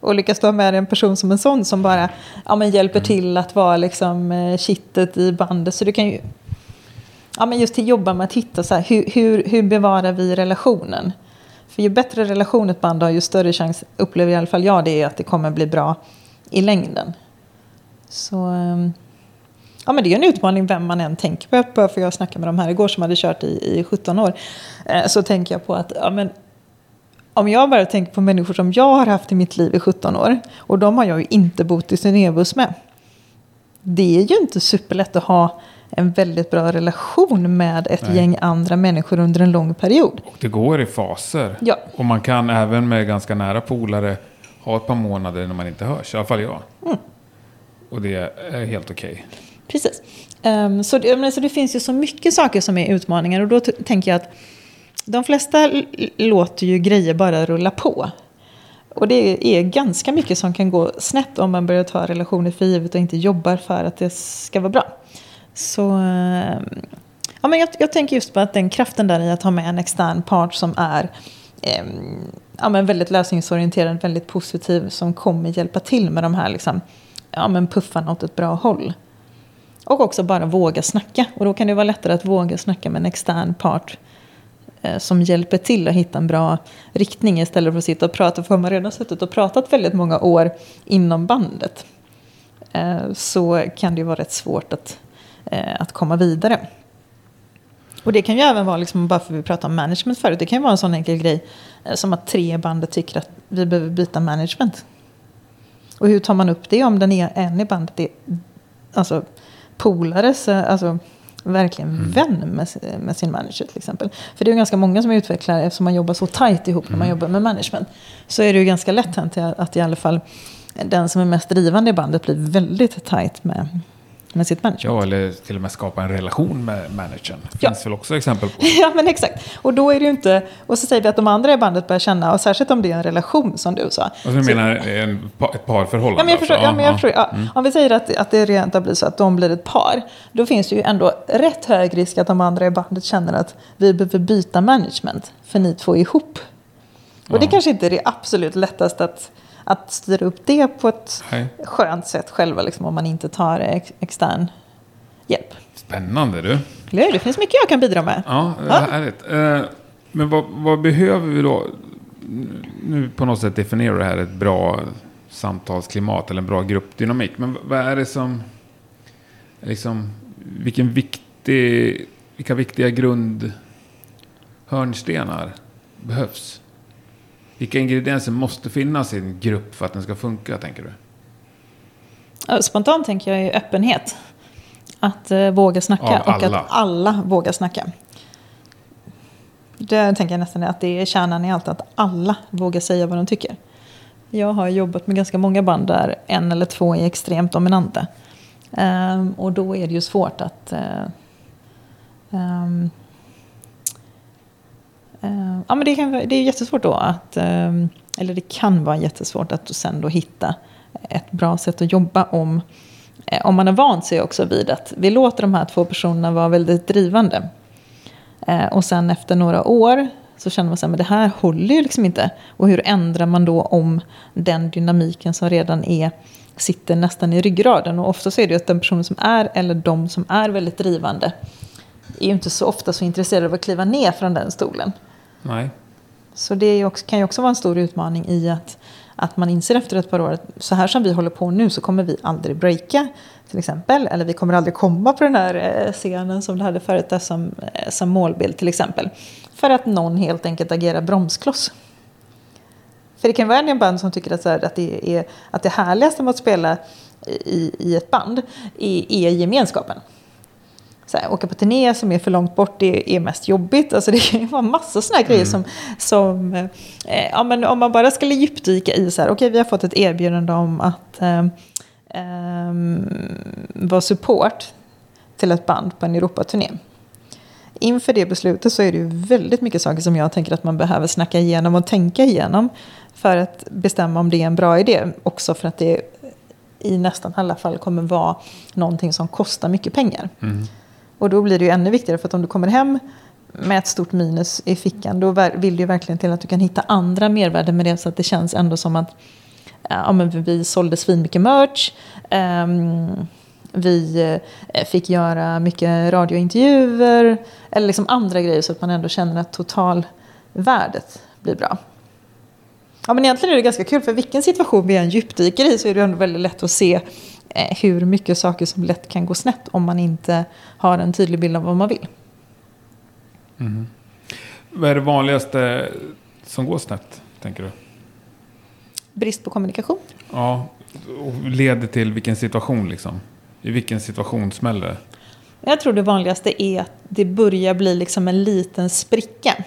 Och lyckas du ha med dig en person som en sån som bara ja, men hjälper mm. till att vara liksom eh, kittet i bandet. Så du kan ju ja, men just till jobba med att hitta så här, hur, hur, hur bevarar vi relationen? För ju bättre relation ett band har, ju större chans, upplever i alla fall jag det, är att det kommer bli bra i längden. Så ehm, ja, men det är en utmaning vem man än tänker på. Bara för jag snackade med de här igår som hade kört i, i 17 år. Eh, så tänker jag på att ja, men, om jag bara tänker på människor som jag har haft i mitt liv i 17 år. Och de har jag ju inte bott i turnébuss med. Det är ju inte superlätt att ha en väldigt bra relation med ett Nej. gäng andra människor under en lång period. Och det går i faser. Ja. Och man kan även med ganska nära polare ha ett par månader när man inte hörs. I alla fall jag. Mm. Och det är helt okej. Okay. Precis. Um, så, det, så det finns ju så mycket saker som är utmaningar. Och då tänker jag att de flesta låter ju grejer bara rulla på. Och det är ganska mycket som kan gå snett om man börjar ta relationer för givet och inte jobbar för att det ska vara bra. Så ehm, ja, men jag, jag tänker just på att den kraften där i att ha med en extern part som är eh, ja, men väldigt lösningsorienterad, väldigt positiv, som kommer hjälpa till med de här liksom, ja, men puffarna åt ett bra håll. Och också bara våga snacka. Och då kan det vara lättare att våga snacka med en extern part eh, som hjälper till att hitta en bra riktning istället för att sitta och prata. För har man redan suttit och pratat väldigt många år inom bandet eh, så kan det ju vara rätt svårt att, eh, att komma vidare. Och det kan ju även vara, liksom, bara för att vi pratade om management förut, det kan ju vara en sån enkel grej eh, som att tre bandet tycker att vi behöver byta management. Och hur tar man upp det om den är en i bandet är alltså, polares, alltså verkligen mm. vän med, med, sin manager till exempel. För det är ju ganska många som är utvecklare eftersom man jobbar så tajt ihop när man mm. jobbar med management. Så är det ju ganska lätt hänt att i alla fall den som är mest drivande i bandet blir väldigt tajt med, med sitt management. Ja, eller till och med skapa en relation med managern. Det finns ja. väl också exempel på. ja, men exakt. Och då är det ju inte... Och så säger vi att de andra i bandet börjar känna, och särskilt om det är en relation som du sa. Och du menar en, ett parförhållande? Ja, men jag förstår. Alltså. Ja, men jag förstår ja. Mm. Om vi säger att, att det rent blir så att de blir ett par, då finns det ju ändå rätt hög risk att de andra i bandet känner att vi behöver byta management, för ni två är ihop. Och ja. det kanske inte är det absolut lättaste att att styra upp det på ett Nej. skönt sätt själva, liksom, om man inte tar ex extern hjälp. Spännande du. Det finns mycket jag kan bidra med. Ja, ja. härligt. Eh, men vad, vad, behöver vi då? Nu på något sätt definierar det här ett bra samtalsklimat eller en bra gruppdynamik. Men vad är det som... Liksom, vilken viktig, vilka viktiga grundhörnstenar behövs? Vilka ingredienser måste finnas i en grupp för att den ska funka, tänker du? Spontant tänker jag ju öppenhet. Att eh, våga snacka och att alla vågar snacka. Det tänker jag nästan att det är kärnan i allt, att alla vågar säga vad de tycker. Jag har jobbat med ganska många band där en eller två är extremt dominanta. Um, och då är det ju svårt att uh, um, Eh, ja, men det, kan, det är jättesvårt då att, ehm, eller det kan vara jättesvårt att sen då hitta ett bra sätt att jobba om eh, om man har vant sig också vid att vi låter de här två personerna vara väldigt drivande. Eh, och sen efter några år så känner man att det här håller ju liksom inte. Och hur ändrar man då om den dynamiken som redan är sitter nästan i ryggraden. Och ofta så är det ju att den personen som är, eller de som är väldigt drivande, är ju inte så ofta så intresserade av att kliva ner från den stolen. Nej. Så det också, kan ju också vara en stor utmaning i att att man inser efter ett par år att så här som vi håller på nu så kommer vi aldrig breaka till exempel. Eller vi kommer aldrig komma på den här eh, scenen som du hade förut där som, eh, som målbild till exempel. För att någon helt enkelt agerar bromskloss. För det kan vara en band som tycker att, så här, att, det, är, att det härligaste med att spela i, i ett band är, är gemenskapen så här, åka på turné som är för långt bort det är mest jobbigt. Alltså det kan vara massa sådana här grejer mm. som, som eh, ja, men om man bara skulle djupdyka i så här, okej okay, vi har fått ett erbjudande om att eh, eh, vara support till ett band på en Europaturné. Inför det beslutet så är det ju väldigt mycket saker som jag tänker att man behöver snacka igenom och tänka igenom för att bestämma om det är en bra idé. Också för att det i nästan alla fall kommer vara någonting som kostar mycket pengar. Mm. Och då blir det ju ännu viktigare för att om du kommer hem med ett stort minus i fickan då vill det ju verkligen till att du kan hitta andra mervärden med det så att det känns ändå som att ja, men vi sålde svinmycket merch. Um, vi eh, fick göra mycket radiointervjuer. Eller liksom andra grejer så att man ändå känner att totalvärdet blir bra. Ja, men egentligen är det ganska kul för vilken situation vi än djupdyker i så är det ändå väldigt lätt att se hur mycket saker som lätt kan gå snett om man inte har en tydlig bild av vad man vill. Mm. Vad är det vanligaste som går snett, tänker du? Brist på kommunikation. Ja, och leder till vilken situation liksom? I vilken situation smäller det? Jag tror det vanligaste är att det börjar bli liksom en liten spricka.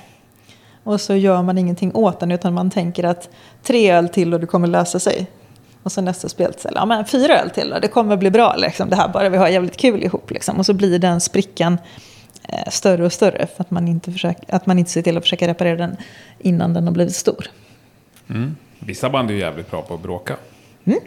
Och så gör man ingenting åt den utan man tänker att tre öl till och det kommer lösa sig. Och så nästa spelställe, ja men fyra öl till då, det kommer bli bra liksom. Det här bara vi har jävligt kul ihop liksom. Och så blir den sprickan eh, större och större. För att man, inte försöker, att man inte ser till att försöka reparera den innan den har blivit stor. Mm. Vissa band är ju jävligt bra på att bråka. Mm.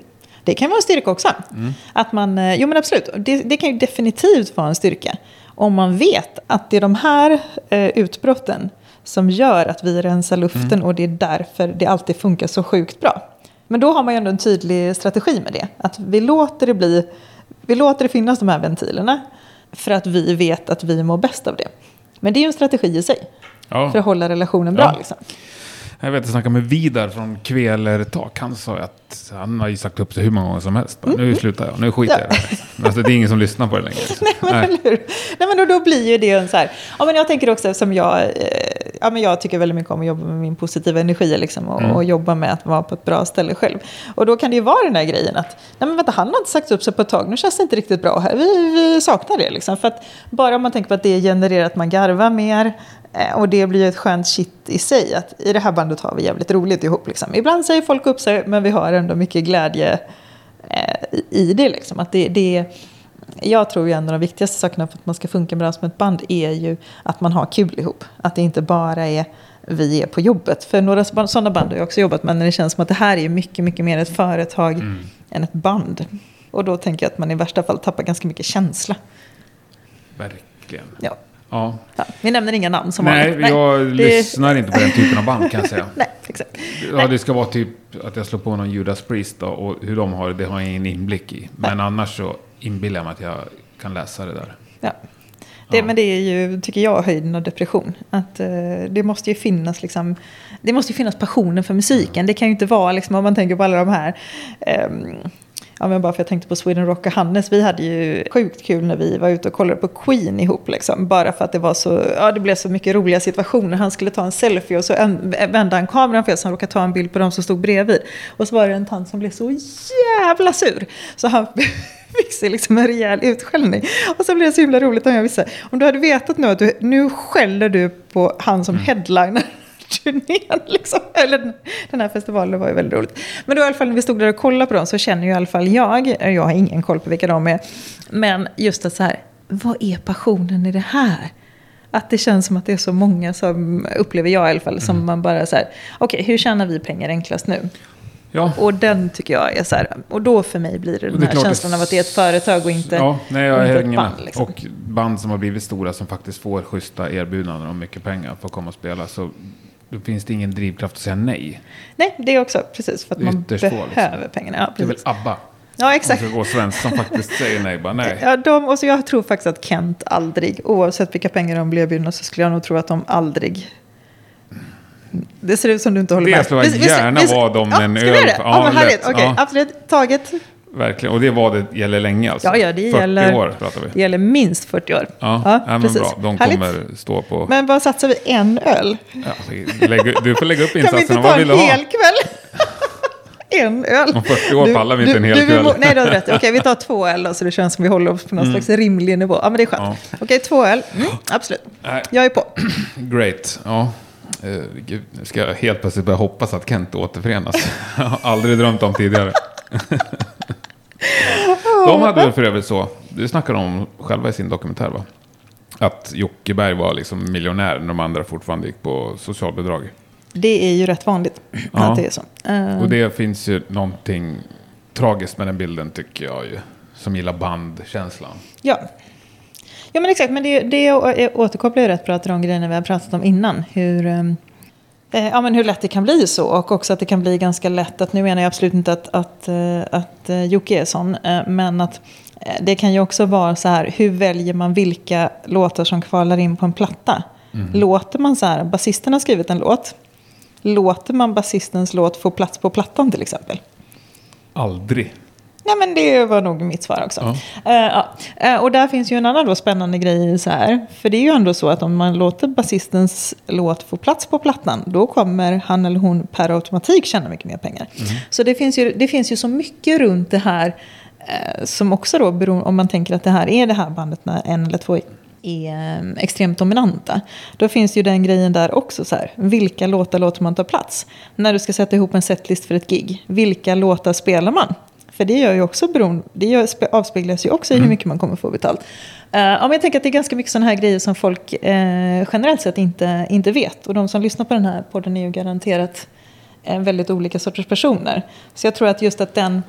Det kan vara en styrka också. Mm. Att man, eh, jo men absolut, det, det, kan ju definitivt vara en styrka. Om man vet att det är de här eh, utbrotten som gör att vi rensar luften mm. och det är därför det alltid funkar så sjukt bra. Men då har man ju ändå en tydlig strategi med det. Att vi låter det, bli, vi låter det finnas de här ventilerna för att vi vet att vi mår bäst av det. Men det är ju en strategi i sig. Ja. För att hålla relationen bra. Ja. Liksom. Jag vet, jag snackade med Vidar från Kvelertak. Han sa att han har ju sagt upp sig hur många gånger som helst. Bara, mm. Nu slutar jag, nu skiter jag i det. Alltså, det är ingen som lyssnar på det längre. Nej, men, Nej. Nej, men då, då blir ju det en så här. Ja, men jag tänker också som jag, eh, ja, men jag tycker väldigt mycket om att jobba med min positiva energi liksom, och, mm. och, jobba med att vara på ett bra ställe själv. Och då kan det ju vara den där grejen att, nej men vänta, han har inte sagt upp sig på ett tag, nu känns det inte riktigt bra här. Vi, vi saknar det liksom. För att bara om man tänker på att det genererar att man garvar mer, och det blir ett skönt shit i sig. Att I det här bandet har vi jävligt roligt ihop. Liksom. Ibland säger folk upp sig, men vi har ändå mycket glädje eh, i det. Liksom. Att det, det jag tror ju en av de viktigaste sakerna för att man ska funka bra som ett band är ju att man har kul ihop. Att det inte bara är vi är på jobbet. För några sådana band har jag också jobbat med när det känns som att det här är mycket, mycket mer ett företag mm. än ett band. Och då tänker jag att man i värsta fall tappar ganska mycket känsla. Verkligen. Ja. Ja. ja. vi nämner inga namn som Nej, vanligt. Nej, jag det... lyssnar inte på den typen av band kan jag säga. Nej, exakt. Ja, det ska vara typ att jag slår på någon Judas Priest då, och hur de har det, det har jag ingen inblick i. Men Nej. annars så inbillar jag mig att jag kan läsa det där. Ja. Det, ja. Men det är ju, tycker jag, höjden av depression. Att, eh, det måste ju finnas liksom, det måste finnas passionen för musiken. Det kan ju inte vara, liksom, om man tänker på alla de här eh, ja, men bara för jag tänkte på Sweden Rock och Hannes, vi hade ju sjukt kul när vi var ute och kollade på Queen ihop. Liksom. Bara för att det var så, ja det blev så mycket roliga situationer. Han skulle ta en selfie och så vände han kameran fel så han råkade ta en bild på de som stod bredvid. Och så var det en tant som blev så jävla sur. Så han fick sig liksom en rejäl utskällning. Och så blev det så himla roligt om jag visste, om du hade vetat nu att du, nu skäller du på han som mm. headliner turnén. Liksom. Eller den här festivalen var ju väldigt roligt. Men då i alla fall när vi stod där och kollade på dem så känner ju i alla fall jag, jag har ingen koll på vilka de är, men just att så här, vad är passionen i det här? Att det känns som att det är så många som, upplever jag i alla fall, som mm. man bara så här, okej, okay, hur tjänar vi pengar enklast nu? Ja. Och den tycker jag är så här, och då för mig blir det den här känslan det... av att det är ett företag och inte, ja, nej, jag inte ett band. Liksom. Och band som har blivit stora som faktiskt får schyssta erbjudanden om mycket pengar för att komma och spela. Så då finns det ingen drivkraft att säga nej. Nej, det är också precis för att man behöver liksom. pengarna. Ja, det är väl ABBA. Ja, exakt. Och svensk som faktiskt säger nej, bara nej. Ja, de, och så jag tror faktiskt att Kent aldrig, oavsett vilka pengar de blir erbjudna, så skulle jag nog tro att de aldrig det ser ut som du inte håller det med. Det skulle jag gärna vara dem ja, en öl. Ja, ja härligt. Okej, okay, absolut. Taget. Verkligen, och det var det gäller länge alltså? Ja, ja det 40 gäller, år pratar vi. Det gäller minst 40 år. Ja, ja, ja precis. bra. De kommer Härligt. stå på... Men vad satsar vi? En öl? Ja, lägg, du får lägga upp insatserna. Kan vi inte ta en hel kväll? en öl. Om 40 år pallar vi inte en hel du, kväll. nej, du har rätt. Okej, vi tar två öl då, så det känns som vi håller oss på någon mm. slags rimlig nivå. Ja, men det är skönt. Ja. Okej, två öl. Mm, absolut. Nej. Jag är på. Great. Ja. Uh, gud, nu ska jag helt plötsligt börja hoppas att Kent återförenas. jag har aldrig drömt om tidigare. De hade väl för övrigt så, det snackade de själva i sin dokumentär va? Att Jockeberg var liksom miljonär när de andra fortfarande gick på socialbidrag. Det är ju rätt vanligt ja. att det är så. Och det finns ju någonting tragiskt med den bilden tycker jag ju. Som gillar bandkänslan. Ja. Ja men exakt, men det, det återkopplar ju rätt bra till de grejerna vi har pratat om innan. Hur, um, Eh, ja, men hur lätt det kan bli så och också att det kan bli ganska lätt att, nu menar jag absolut inte att, att, eh, att eh, Jocke är sån, men att det kan ju också vara så här, hur väljer man vilka låtar som kvalar in på en platta? Mm. Låter man så här, basisten har skrivit en låt, låter man basistens låt få plats på plattan till exempel? Aldrig. Ja, men det var nog mitt svar också. Ja. Uh. Uh, och där finns ju en annan då spännande grej så här. För det är ju ändå så att om man låter basistens låt få plats på plattan, då kommer han eller hon per automatik tjäna mycket mer pengar. Mm. Så det finns, ju, det finns ju så mycket runt det här uh, som också då beror, om man tänker att det här är det här bandet när en eller två är extremt dominanta. Då finns ju den grejen där också så här. Vilka låtar låter man ta plats? När du ska sätta ihop en setlist för ett gig. Vilka låtar spelar man? För det, gör ju också beroende, det gör, avspeglas ju också i hur mm. mycket man kommer få betalt. Uh, ja, men jag tänker att det är ganska mycket sådana här grejer som folk uh, generellt sett inte, inte vet. Och de som lyssnar på den här podden är ju garanterat uh, väldigt olika sorters personer. Så jag tror att just att den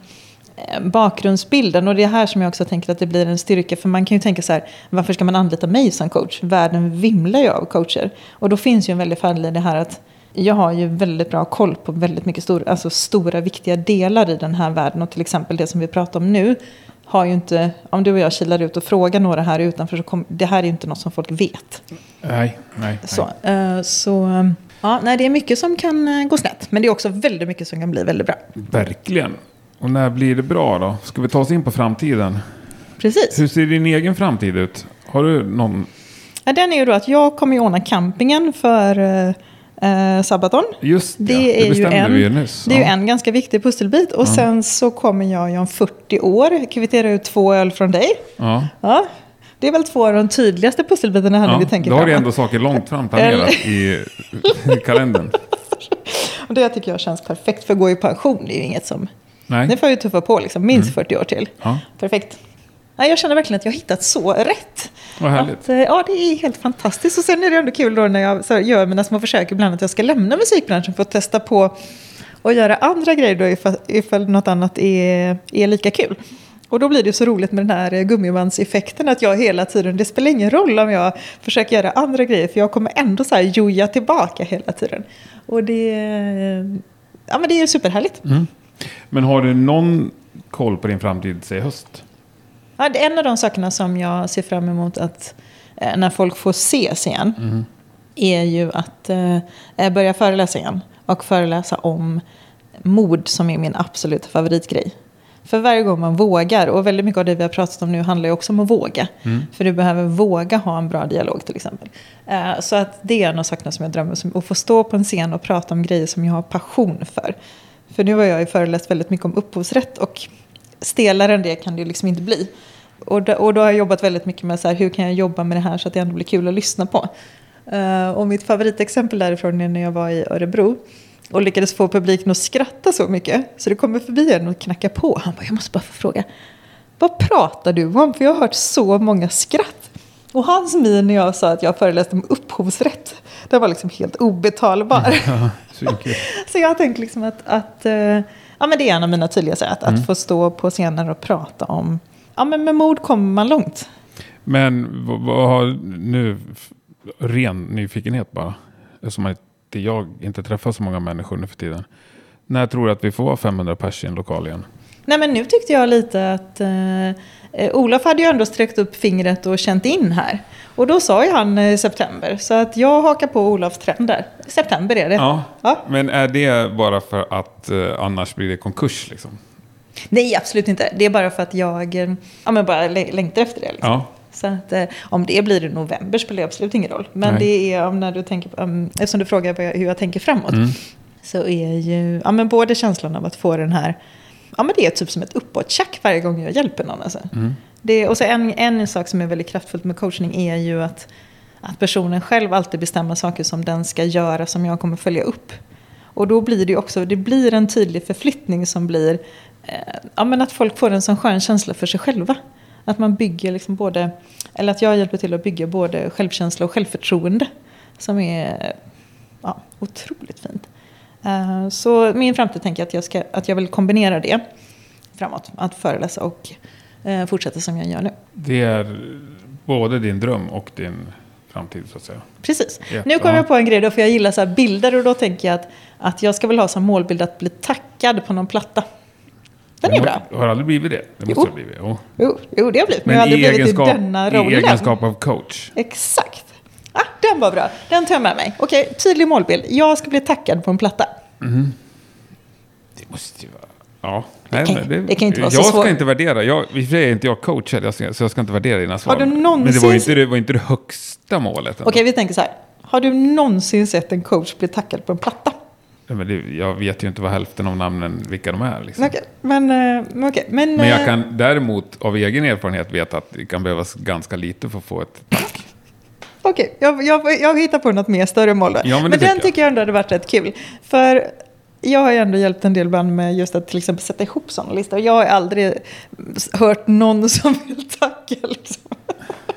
bakgrundsbilden, och det är här som jag också tänker att det blir en styrka. För man kan ju tänka så här, varför ska man anlita mig som coach? Världen vimlar ju av coacher. Och då finns ju en väldig fördel i det här att jag har ju väldigt bra koll på väldigt mycket stor, alltså stora viktiga delar i den här världen. Och till exempel det som vi pratar om nu har ju inte, om du och jag kilar ut och frågar några här utanför så kommer, det här är ju inte något som folk vet. Nej, nej. Så, uh, så ja, nej, det är mycket som kan uh, gå snett. Men det är också väldigt mycket som kan bli väldigt bra. Verkligen. Och när blir det bra då? Ska vi ta oss in på framtiden? Precis. Hur ser din egen framtid ut? Har du någon? Ja, den är ju då att jag kommer ju ordna campingen för uh, eh, Sabaton. Just det, det, är det ju en, vi nyss. Det är ju en ganska viktig pusselbit. Och ja. sen så kommer jag ju om 40 år kvittera ut två öl från dig. Ja. ja. Det är väl två av de tydligaste pusselbitarna här ja, när vi tänker Då har du ändå saker långt fram planerat i, i kalendern. och det tycker jag känns perfekt. För att gå i pension det är ju inget som... Nej. Det får jag ju tuffa på liksom. Minst mm. 40 år till. Ja. Perfekt. Jag känner verkligen att jag har hittat så rätt. Vad härligt. Att, eh, ja, det är helt fantastiskt. Och sen är det ändå kul då när jag gör mina små försök ibland att jag ska lämna musikbranschen för att testa på och göra andra grejer då ifall, ifall något annat är, är lika kul. Och då blir det så roligt med den här gummibandseffekten att jag hela tiden, det spelar ingen roll om jag försöker göra andra grejer för jag kommer ändå så här joja tillbaka hela tiden. Och det, ja, men det är superhärligt. Mm. Men har du någon koll på din framtid, säg höst? Ja, det är en av de sakerna som jag ser fram emot att eh, när folk får ses igen. Mm. Är ju att eh, börja föreläsa igen. Och föreläsa om mod som är min absoluta favoritgrej. För varje gång man vågar, och väldigt mycket av det vi har pratat om nu handlar ju också om att våga. Mm. För du behöver våga ha en bra dialog till exempel. Uh, så att det är en av sakerna som jag drömmer om. Att få stå på en scen och prata om grejer som jag har passion för. För nu har jag ju föreläst väldigt mycket om upphovsrätt och stelare än det kan det ju liksom inte bli. Och då, och då har jag jobbat väldigt mycket med så här, hur kan jag jobba med det här så att det ändå blir kul att lyssna på. Uh, och mitt favoritexempel därifrån är när jag var i Örebro och lyckades få publiken att skratta så mycket. Så det kommer förbi en och knackar på. Han bara, jag måste bara få fråga. Vad pratar du om? För jag har hört så många skratt. Och hans min när jag sa att jag föreläste om upphovsrätt, den var liksom helt obetalbar. Så jag har tänkt liksom att, att uh, ja, men det är en av mina tydliga sätt. Att mm. få stå på scener och prata om ja, men med mod kommer man långt. Men vad har nu, ren nyfikenhet bara, eftersom inte jag inte träffar så många människor nu för tiden. När tror du att vi får vara 500 pers i en lokal igen? Nej men nu tyckte jag lite att eh, Olof hade ju ändå sträckt upp fingret och känt in här. Och då sa ju han eh, september. Så att jag hakar på Olofs trend där. September är det. Ja, ja. Men är det bara för att eh, annars blir det konkurs liksom? Nej, absolut inte. Det är bara för att jag eh, ja, men bara längtar efter det. Liksom. Ja. Så att, eh, om det blir i november spelar det absolut ingen roll. Men Nej. det är om när du tänker, um, eftersom du frågar hur jag tänker framåt. Mm. Så är ju ja, men både känslan av att få den här, ja men det är typ som ett uppåttjack varje gång jag hjälper någon. Alltså. Mm. Det, och så en, en sak som är väldigt kraftfullt med coachning är ju att, att personen själv alltid bestämmer saker som den ska göra som jag kommer följa upp. Och då blir det också, det blir en tydlig förflyttning som blir Eh, ja, men att folk får en sån skön känsla för sig själva. Att man bygger liksom både, eller att jag hjälper till att bygga både självkänsla och självförtroende. Som är ja, otroligt fint. Uh, så min framtid tänker jag att jag, ska, att jag vill kombinera det framåt. Att föreläsa och uh, fortsätta som jag gör nu. Det är både din dröm och din framtid så att säga. Precis. Ja. Nu kommer jag på en grej då, för jag gillar så bilder och då tänker jag att, att jag ska väl ha som målbild att bli tackad på någon platta. Den är bra. Har aldrig blivit det? Det måste jo. ha blivit. Jo. Jo, jo, det har blivit. Men, men jag har aldrig blivit i denna rollen. I egenskap av coach. Exakt. Den var bra. Den tar jag med mig. Okej, tydlig målbild. Jag ska bli tackad på en platta. Mm. Det måste ju vara... Ja. Nej, det, kan, det, det kan inte vara jag så svårt. ska inte värdera. Jag, I och för sig är inte jag coach heller, så jag ska inte värdera dina svar. Har du någonsin... Men det var inte det, var inte det högsta målet. Okej, okay, vi tänker så här. Har du någonsin sett en coach bli tackad på en platta? Men det, jag vet ju inte vad hälften av namnen, vilka de är. Liksom. Okay, men, uh, okay, men, men jag eh, kan däremot av egen erfarenhet veta att det kan behövas ganska lite för att få ett tack. Okej, jag, jag, jag hittar på något mer större mål Ja, men, men den jag. tycker jag ändå hade varit rätt kul. För jag har ju ändå hjälpt en del band med just att till exempel sätta ihop sådana listor. Jag har aldrig hört någon som vill tacka. Liksom.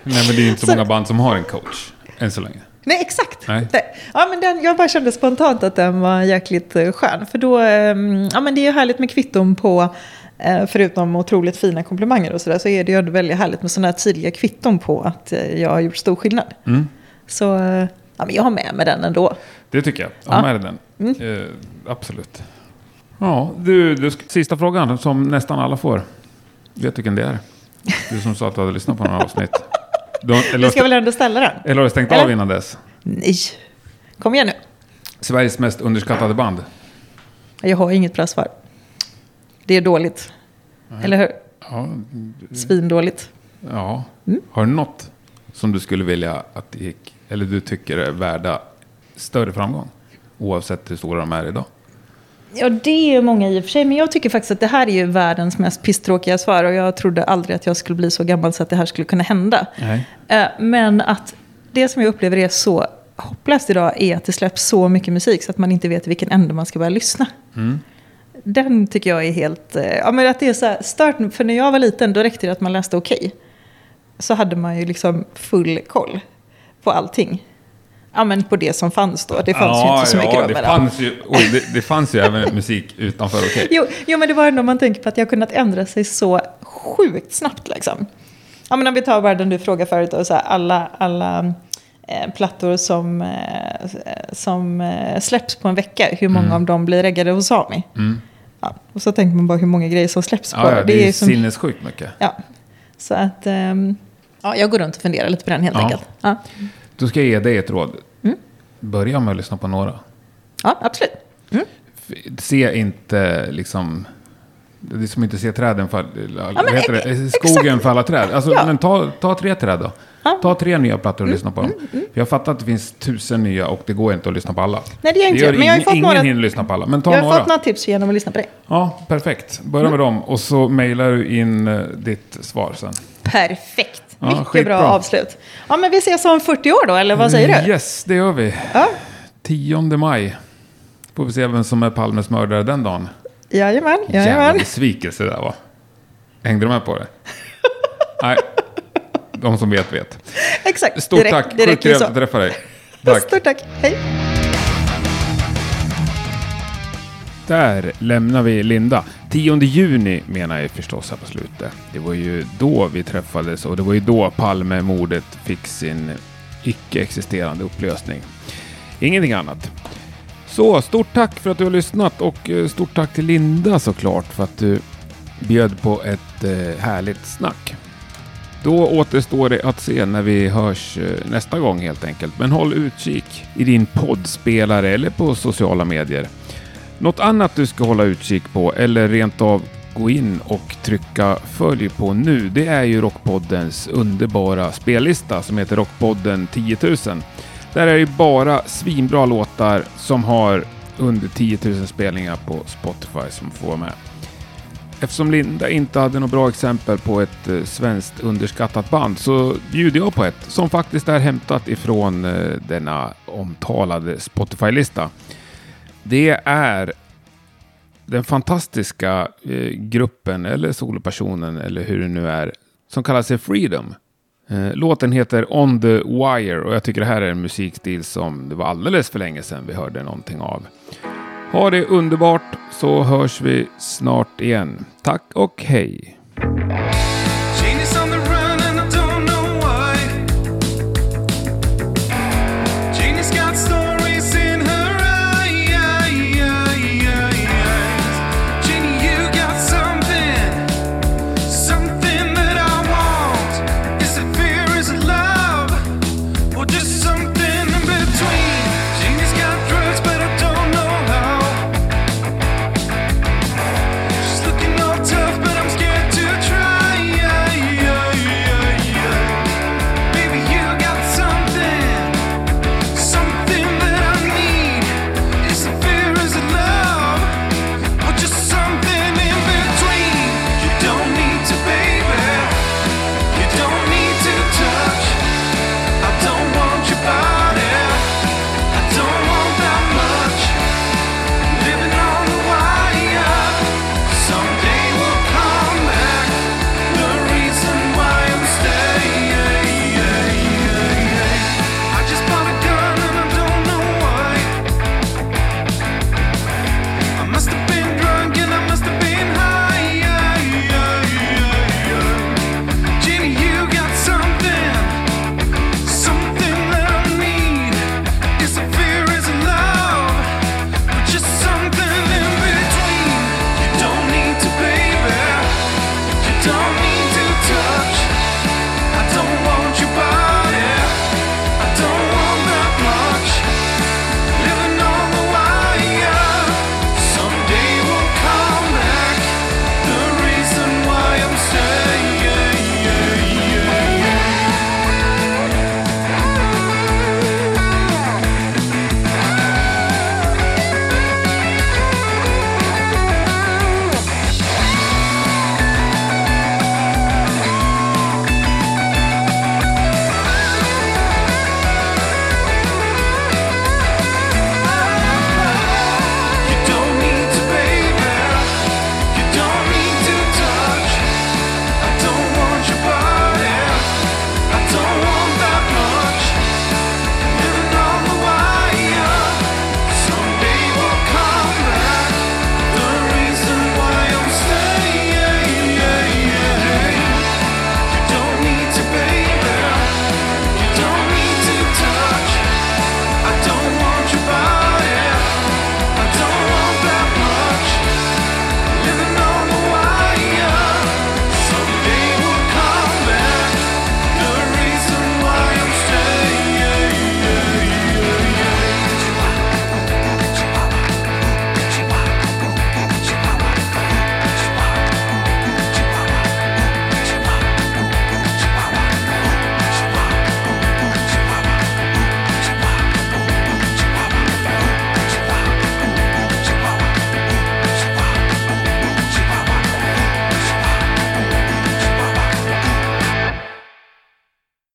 Nej, men det är ju inte så, Så- många band som har en coach än så länge. Nej, exakt. Nej. Ja, men den, jag bara kände spontant att den var jäkligt eh, skön. För då, ehm, ja men det är ju härligt med kvitton på, förutom otroligt fina komplimanger och sådär, så är det ju väldigt härligt med sådana här tydliga kvitton på att eh, jag har gjort stor skillnad. Mm. Så eh, ja, men jag har med mig den ändå. Det tycker jag. Ha Ja. med den. Eh, absolut. Ja, du, du, sista frågan som nästan alla får. Vet du vilken det är? Du som sa att du hade lyssnat på några avsnitt. Du, eller, Du ska väl ändå ställa den? eller har du stängt Eller? av innan dess? Nej. Kom igen nu. Sveriges mest underskattade band. Jag har inget bra svar. Det är dåligt. Eller hur? Ja, Svindåligt. ja. Mm. Har du något som du skulle vilja att det gick, eller du tycker är värda större framgång? Oavsett hur stora de är idag. Ja, det är många i och för sig. Men jag tycker faktiskt att det här är ju världens mest pisstråkiga svar. Och jag trodde aldrig att jag skulle bli så gammal så att det här skulle kunna hända. Nej. Eh, Men att det som jag upplever är så hopplöst idag är att det släpps så mycket musik så att man inte vet vilken ände man ska börja lyssna. Mm. Den tycker jag är helt... eh, Ja, men att det är så här, start, för när jag var liten då räckte det att man läste okej. Så hade man ju liksom full koll på allting. Ja, men på det som fanns då. Det fanns ju inte så mycket ja, då det fanns ju, oj, det, det fanns ju även musik utanför Okej. Jo, jo, men det var ändå man tänker på att jag kunnat ändra sig så sjukt snabbt. Liksom. Ja, men om vi tar bara den du frågade förut, då, så här, alla, alla plattor som, eh, som eh, släpps på en vecka, hur många av dem blir reggade hos Sami? Mm. Ja, och så tänker man bara hur många grejer som släpps på. Ja, ja, det är som, sinnessjukt mycket. ja, så att ehm, ja, jag går runt och funderar lite på den helt Ja. enkelt. Ja. Då ska jag ge dig ett råd. Mm. Börja med att lyssna på några. ja, absolut. F- Se inte liksom... Det är som inte se träden för... men heter det? Skogen för alla träd. Alltså, Ja. men ta, ta tre träd då. Ja. Mm, Ta tre nya plattor och lyssna på dem. För jag fattar att det finns tusen nya och det går inte att lyssna på alla. Nej, det gör inte jag, men jag har ingen, fått ingen några- hinner lyssna på alla. Men ta Jag har några. fått några tips genom att lyssna på dig. Ja, perfekt. Börja med dem och så mejlar du in eh, ditt svar sen. Perfekt. Ja, Mycket skitbra. bra avslut. Ja, men vi ses om 40 år då, eller vad säger du? Yes, det gör vi. Ja, 10 maj. Får vi se vem som är Palmes mördare den dagen. Jajamän, Jävla jajamän. besvikelse där va? Hängde de med på det? Nej, de som vet vet. Exakt. Stort räck- tack, Det sjukt trevligt att träffa dig. Tack. Stort tack. Hej. Där lämnar vi Linda. 10 juni menar jag förstås här på slutet. Det var ju då vi träffades och det var ju då Palmemordet fick sin icke-existerande upplösning. Ingenting annat. Så, stort tack för att du har lyssnat och eh, stort tack till Linda såklart för att du bjöd på ett eh, härligt snack. Då återstår det att se när vi hörs eh, nästa gång helt enkelt. Men håll utkik i din poddspelare eller på sociala medier. Något annat du ska hålla utkik på eller rent av gå in och trycka följ på nu, det är ju Rockpoddens underbara spellista som heter Rockpodden 10 000. Där är det bara svinbra låtar som har under 10 000 spelningar på Spotify som får vara med. Eftersom Linda inte hade något bra exempel på ett eh, svenskt underskattat band så bjuder jag på ett som faktiskt är hämtat ifrån eh, denna omtalade Spotify-lista. Det är den fantastiska eh, gruppen eller solopersonen eller hur det nu är som kallar sig Freedom. Eh, låten heter On the Wire och jag tycker det här är en musikstil som det var alldeles för länge sedan vi hörde någonting av. Ha det underbart så hörs vi snart igen. Tack och hej!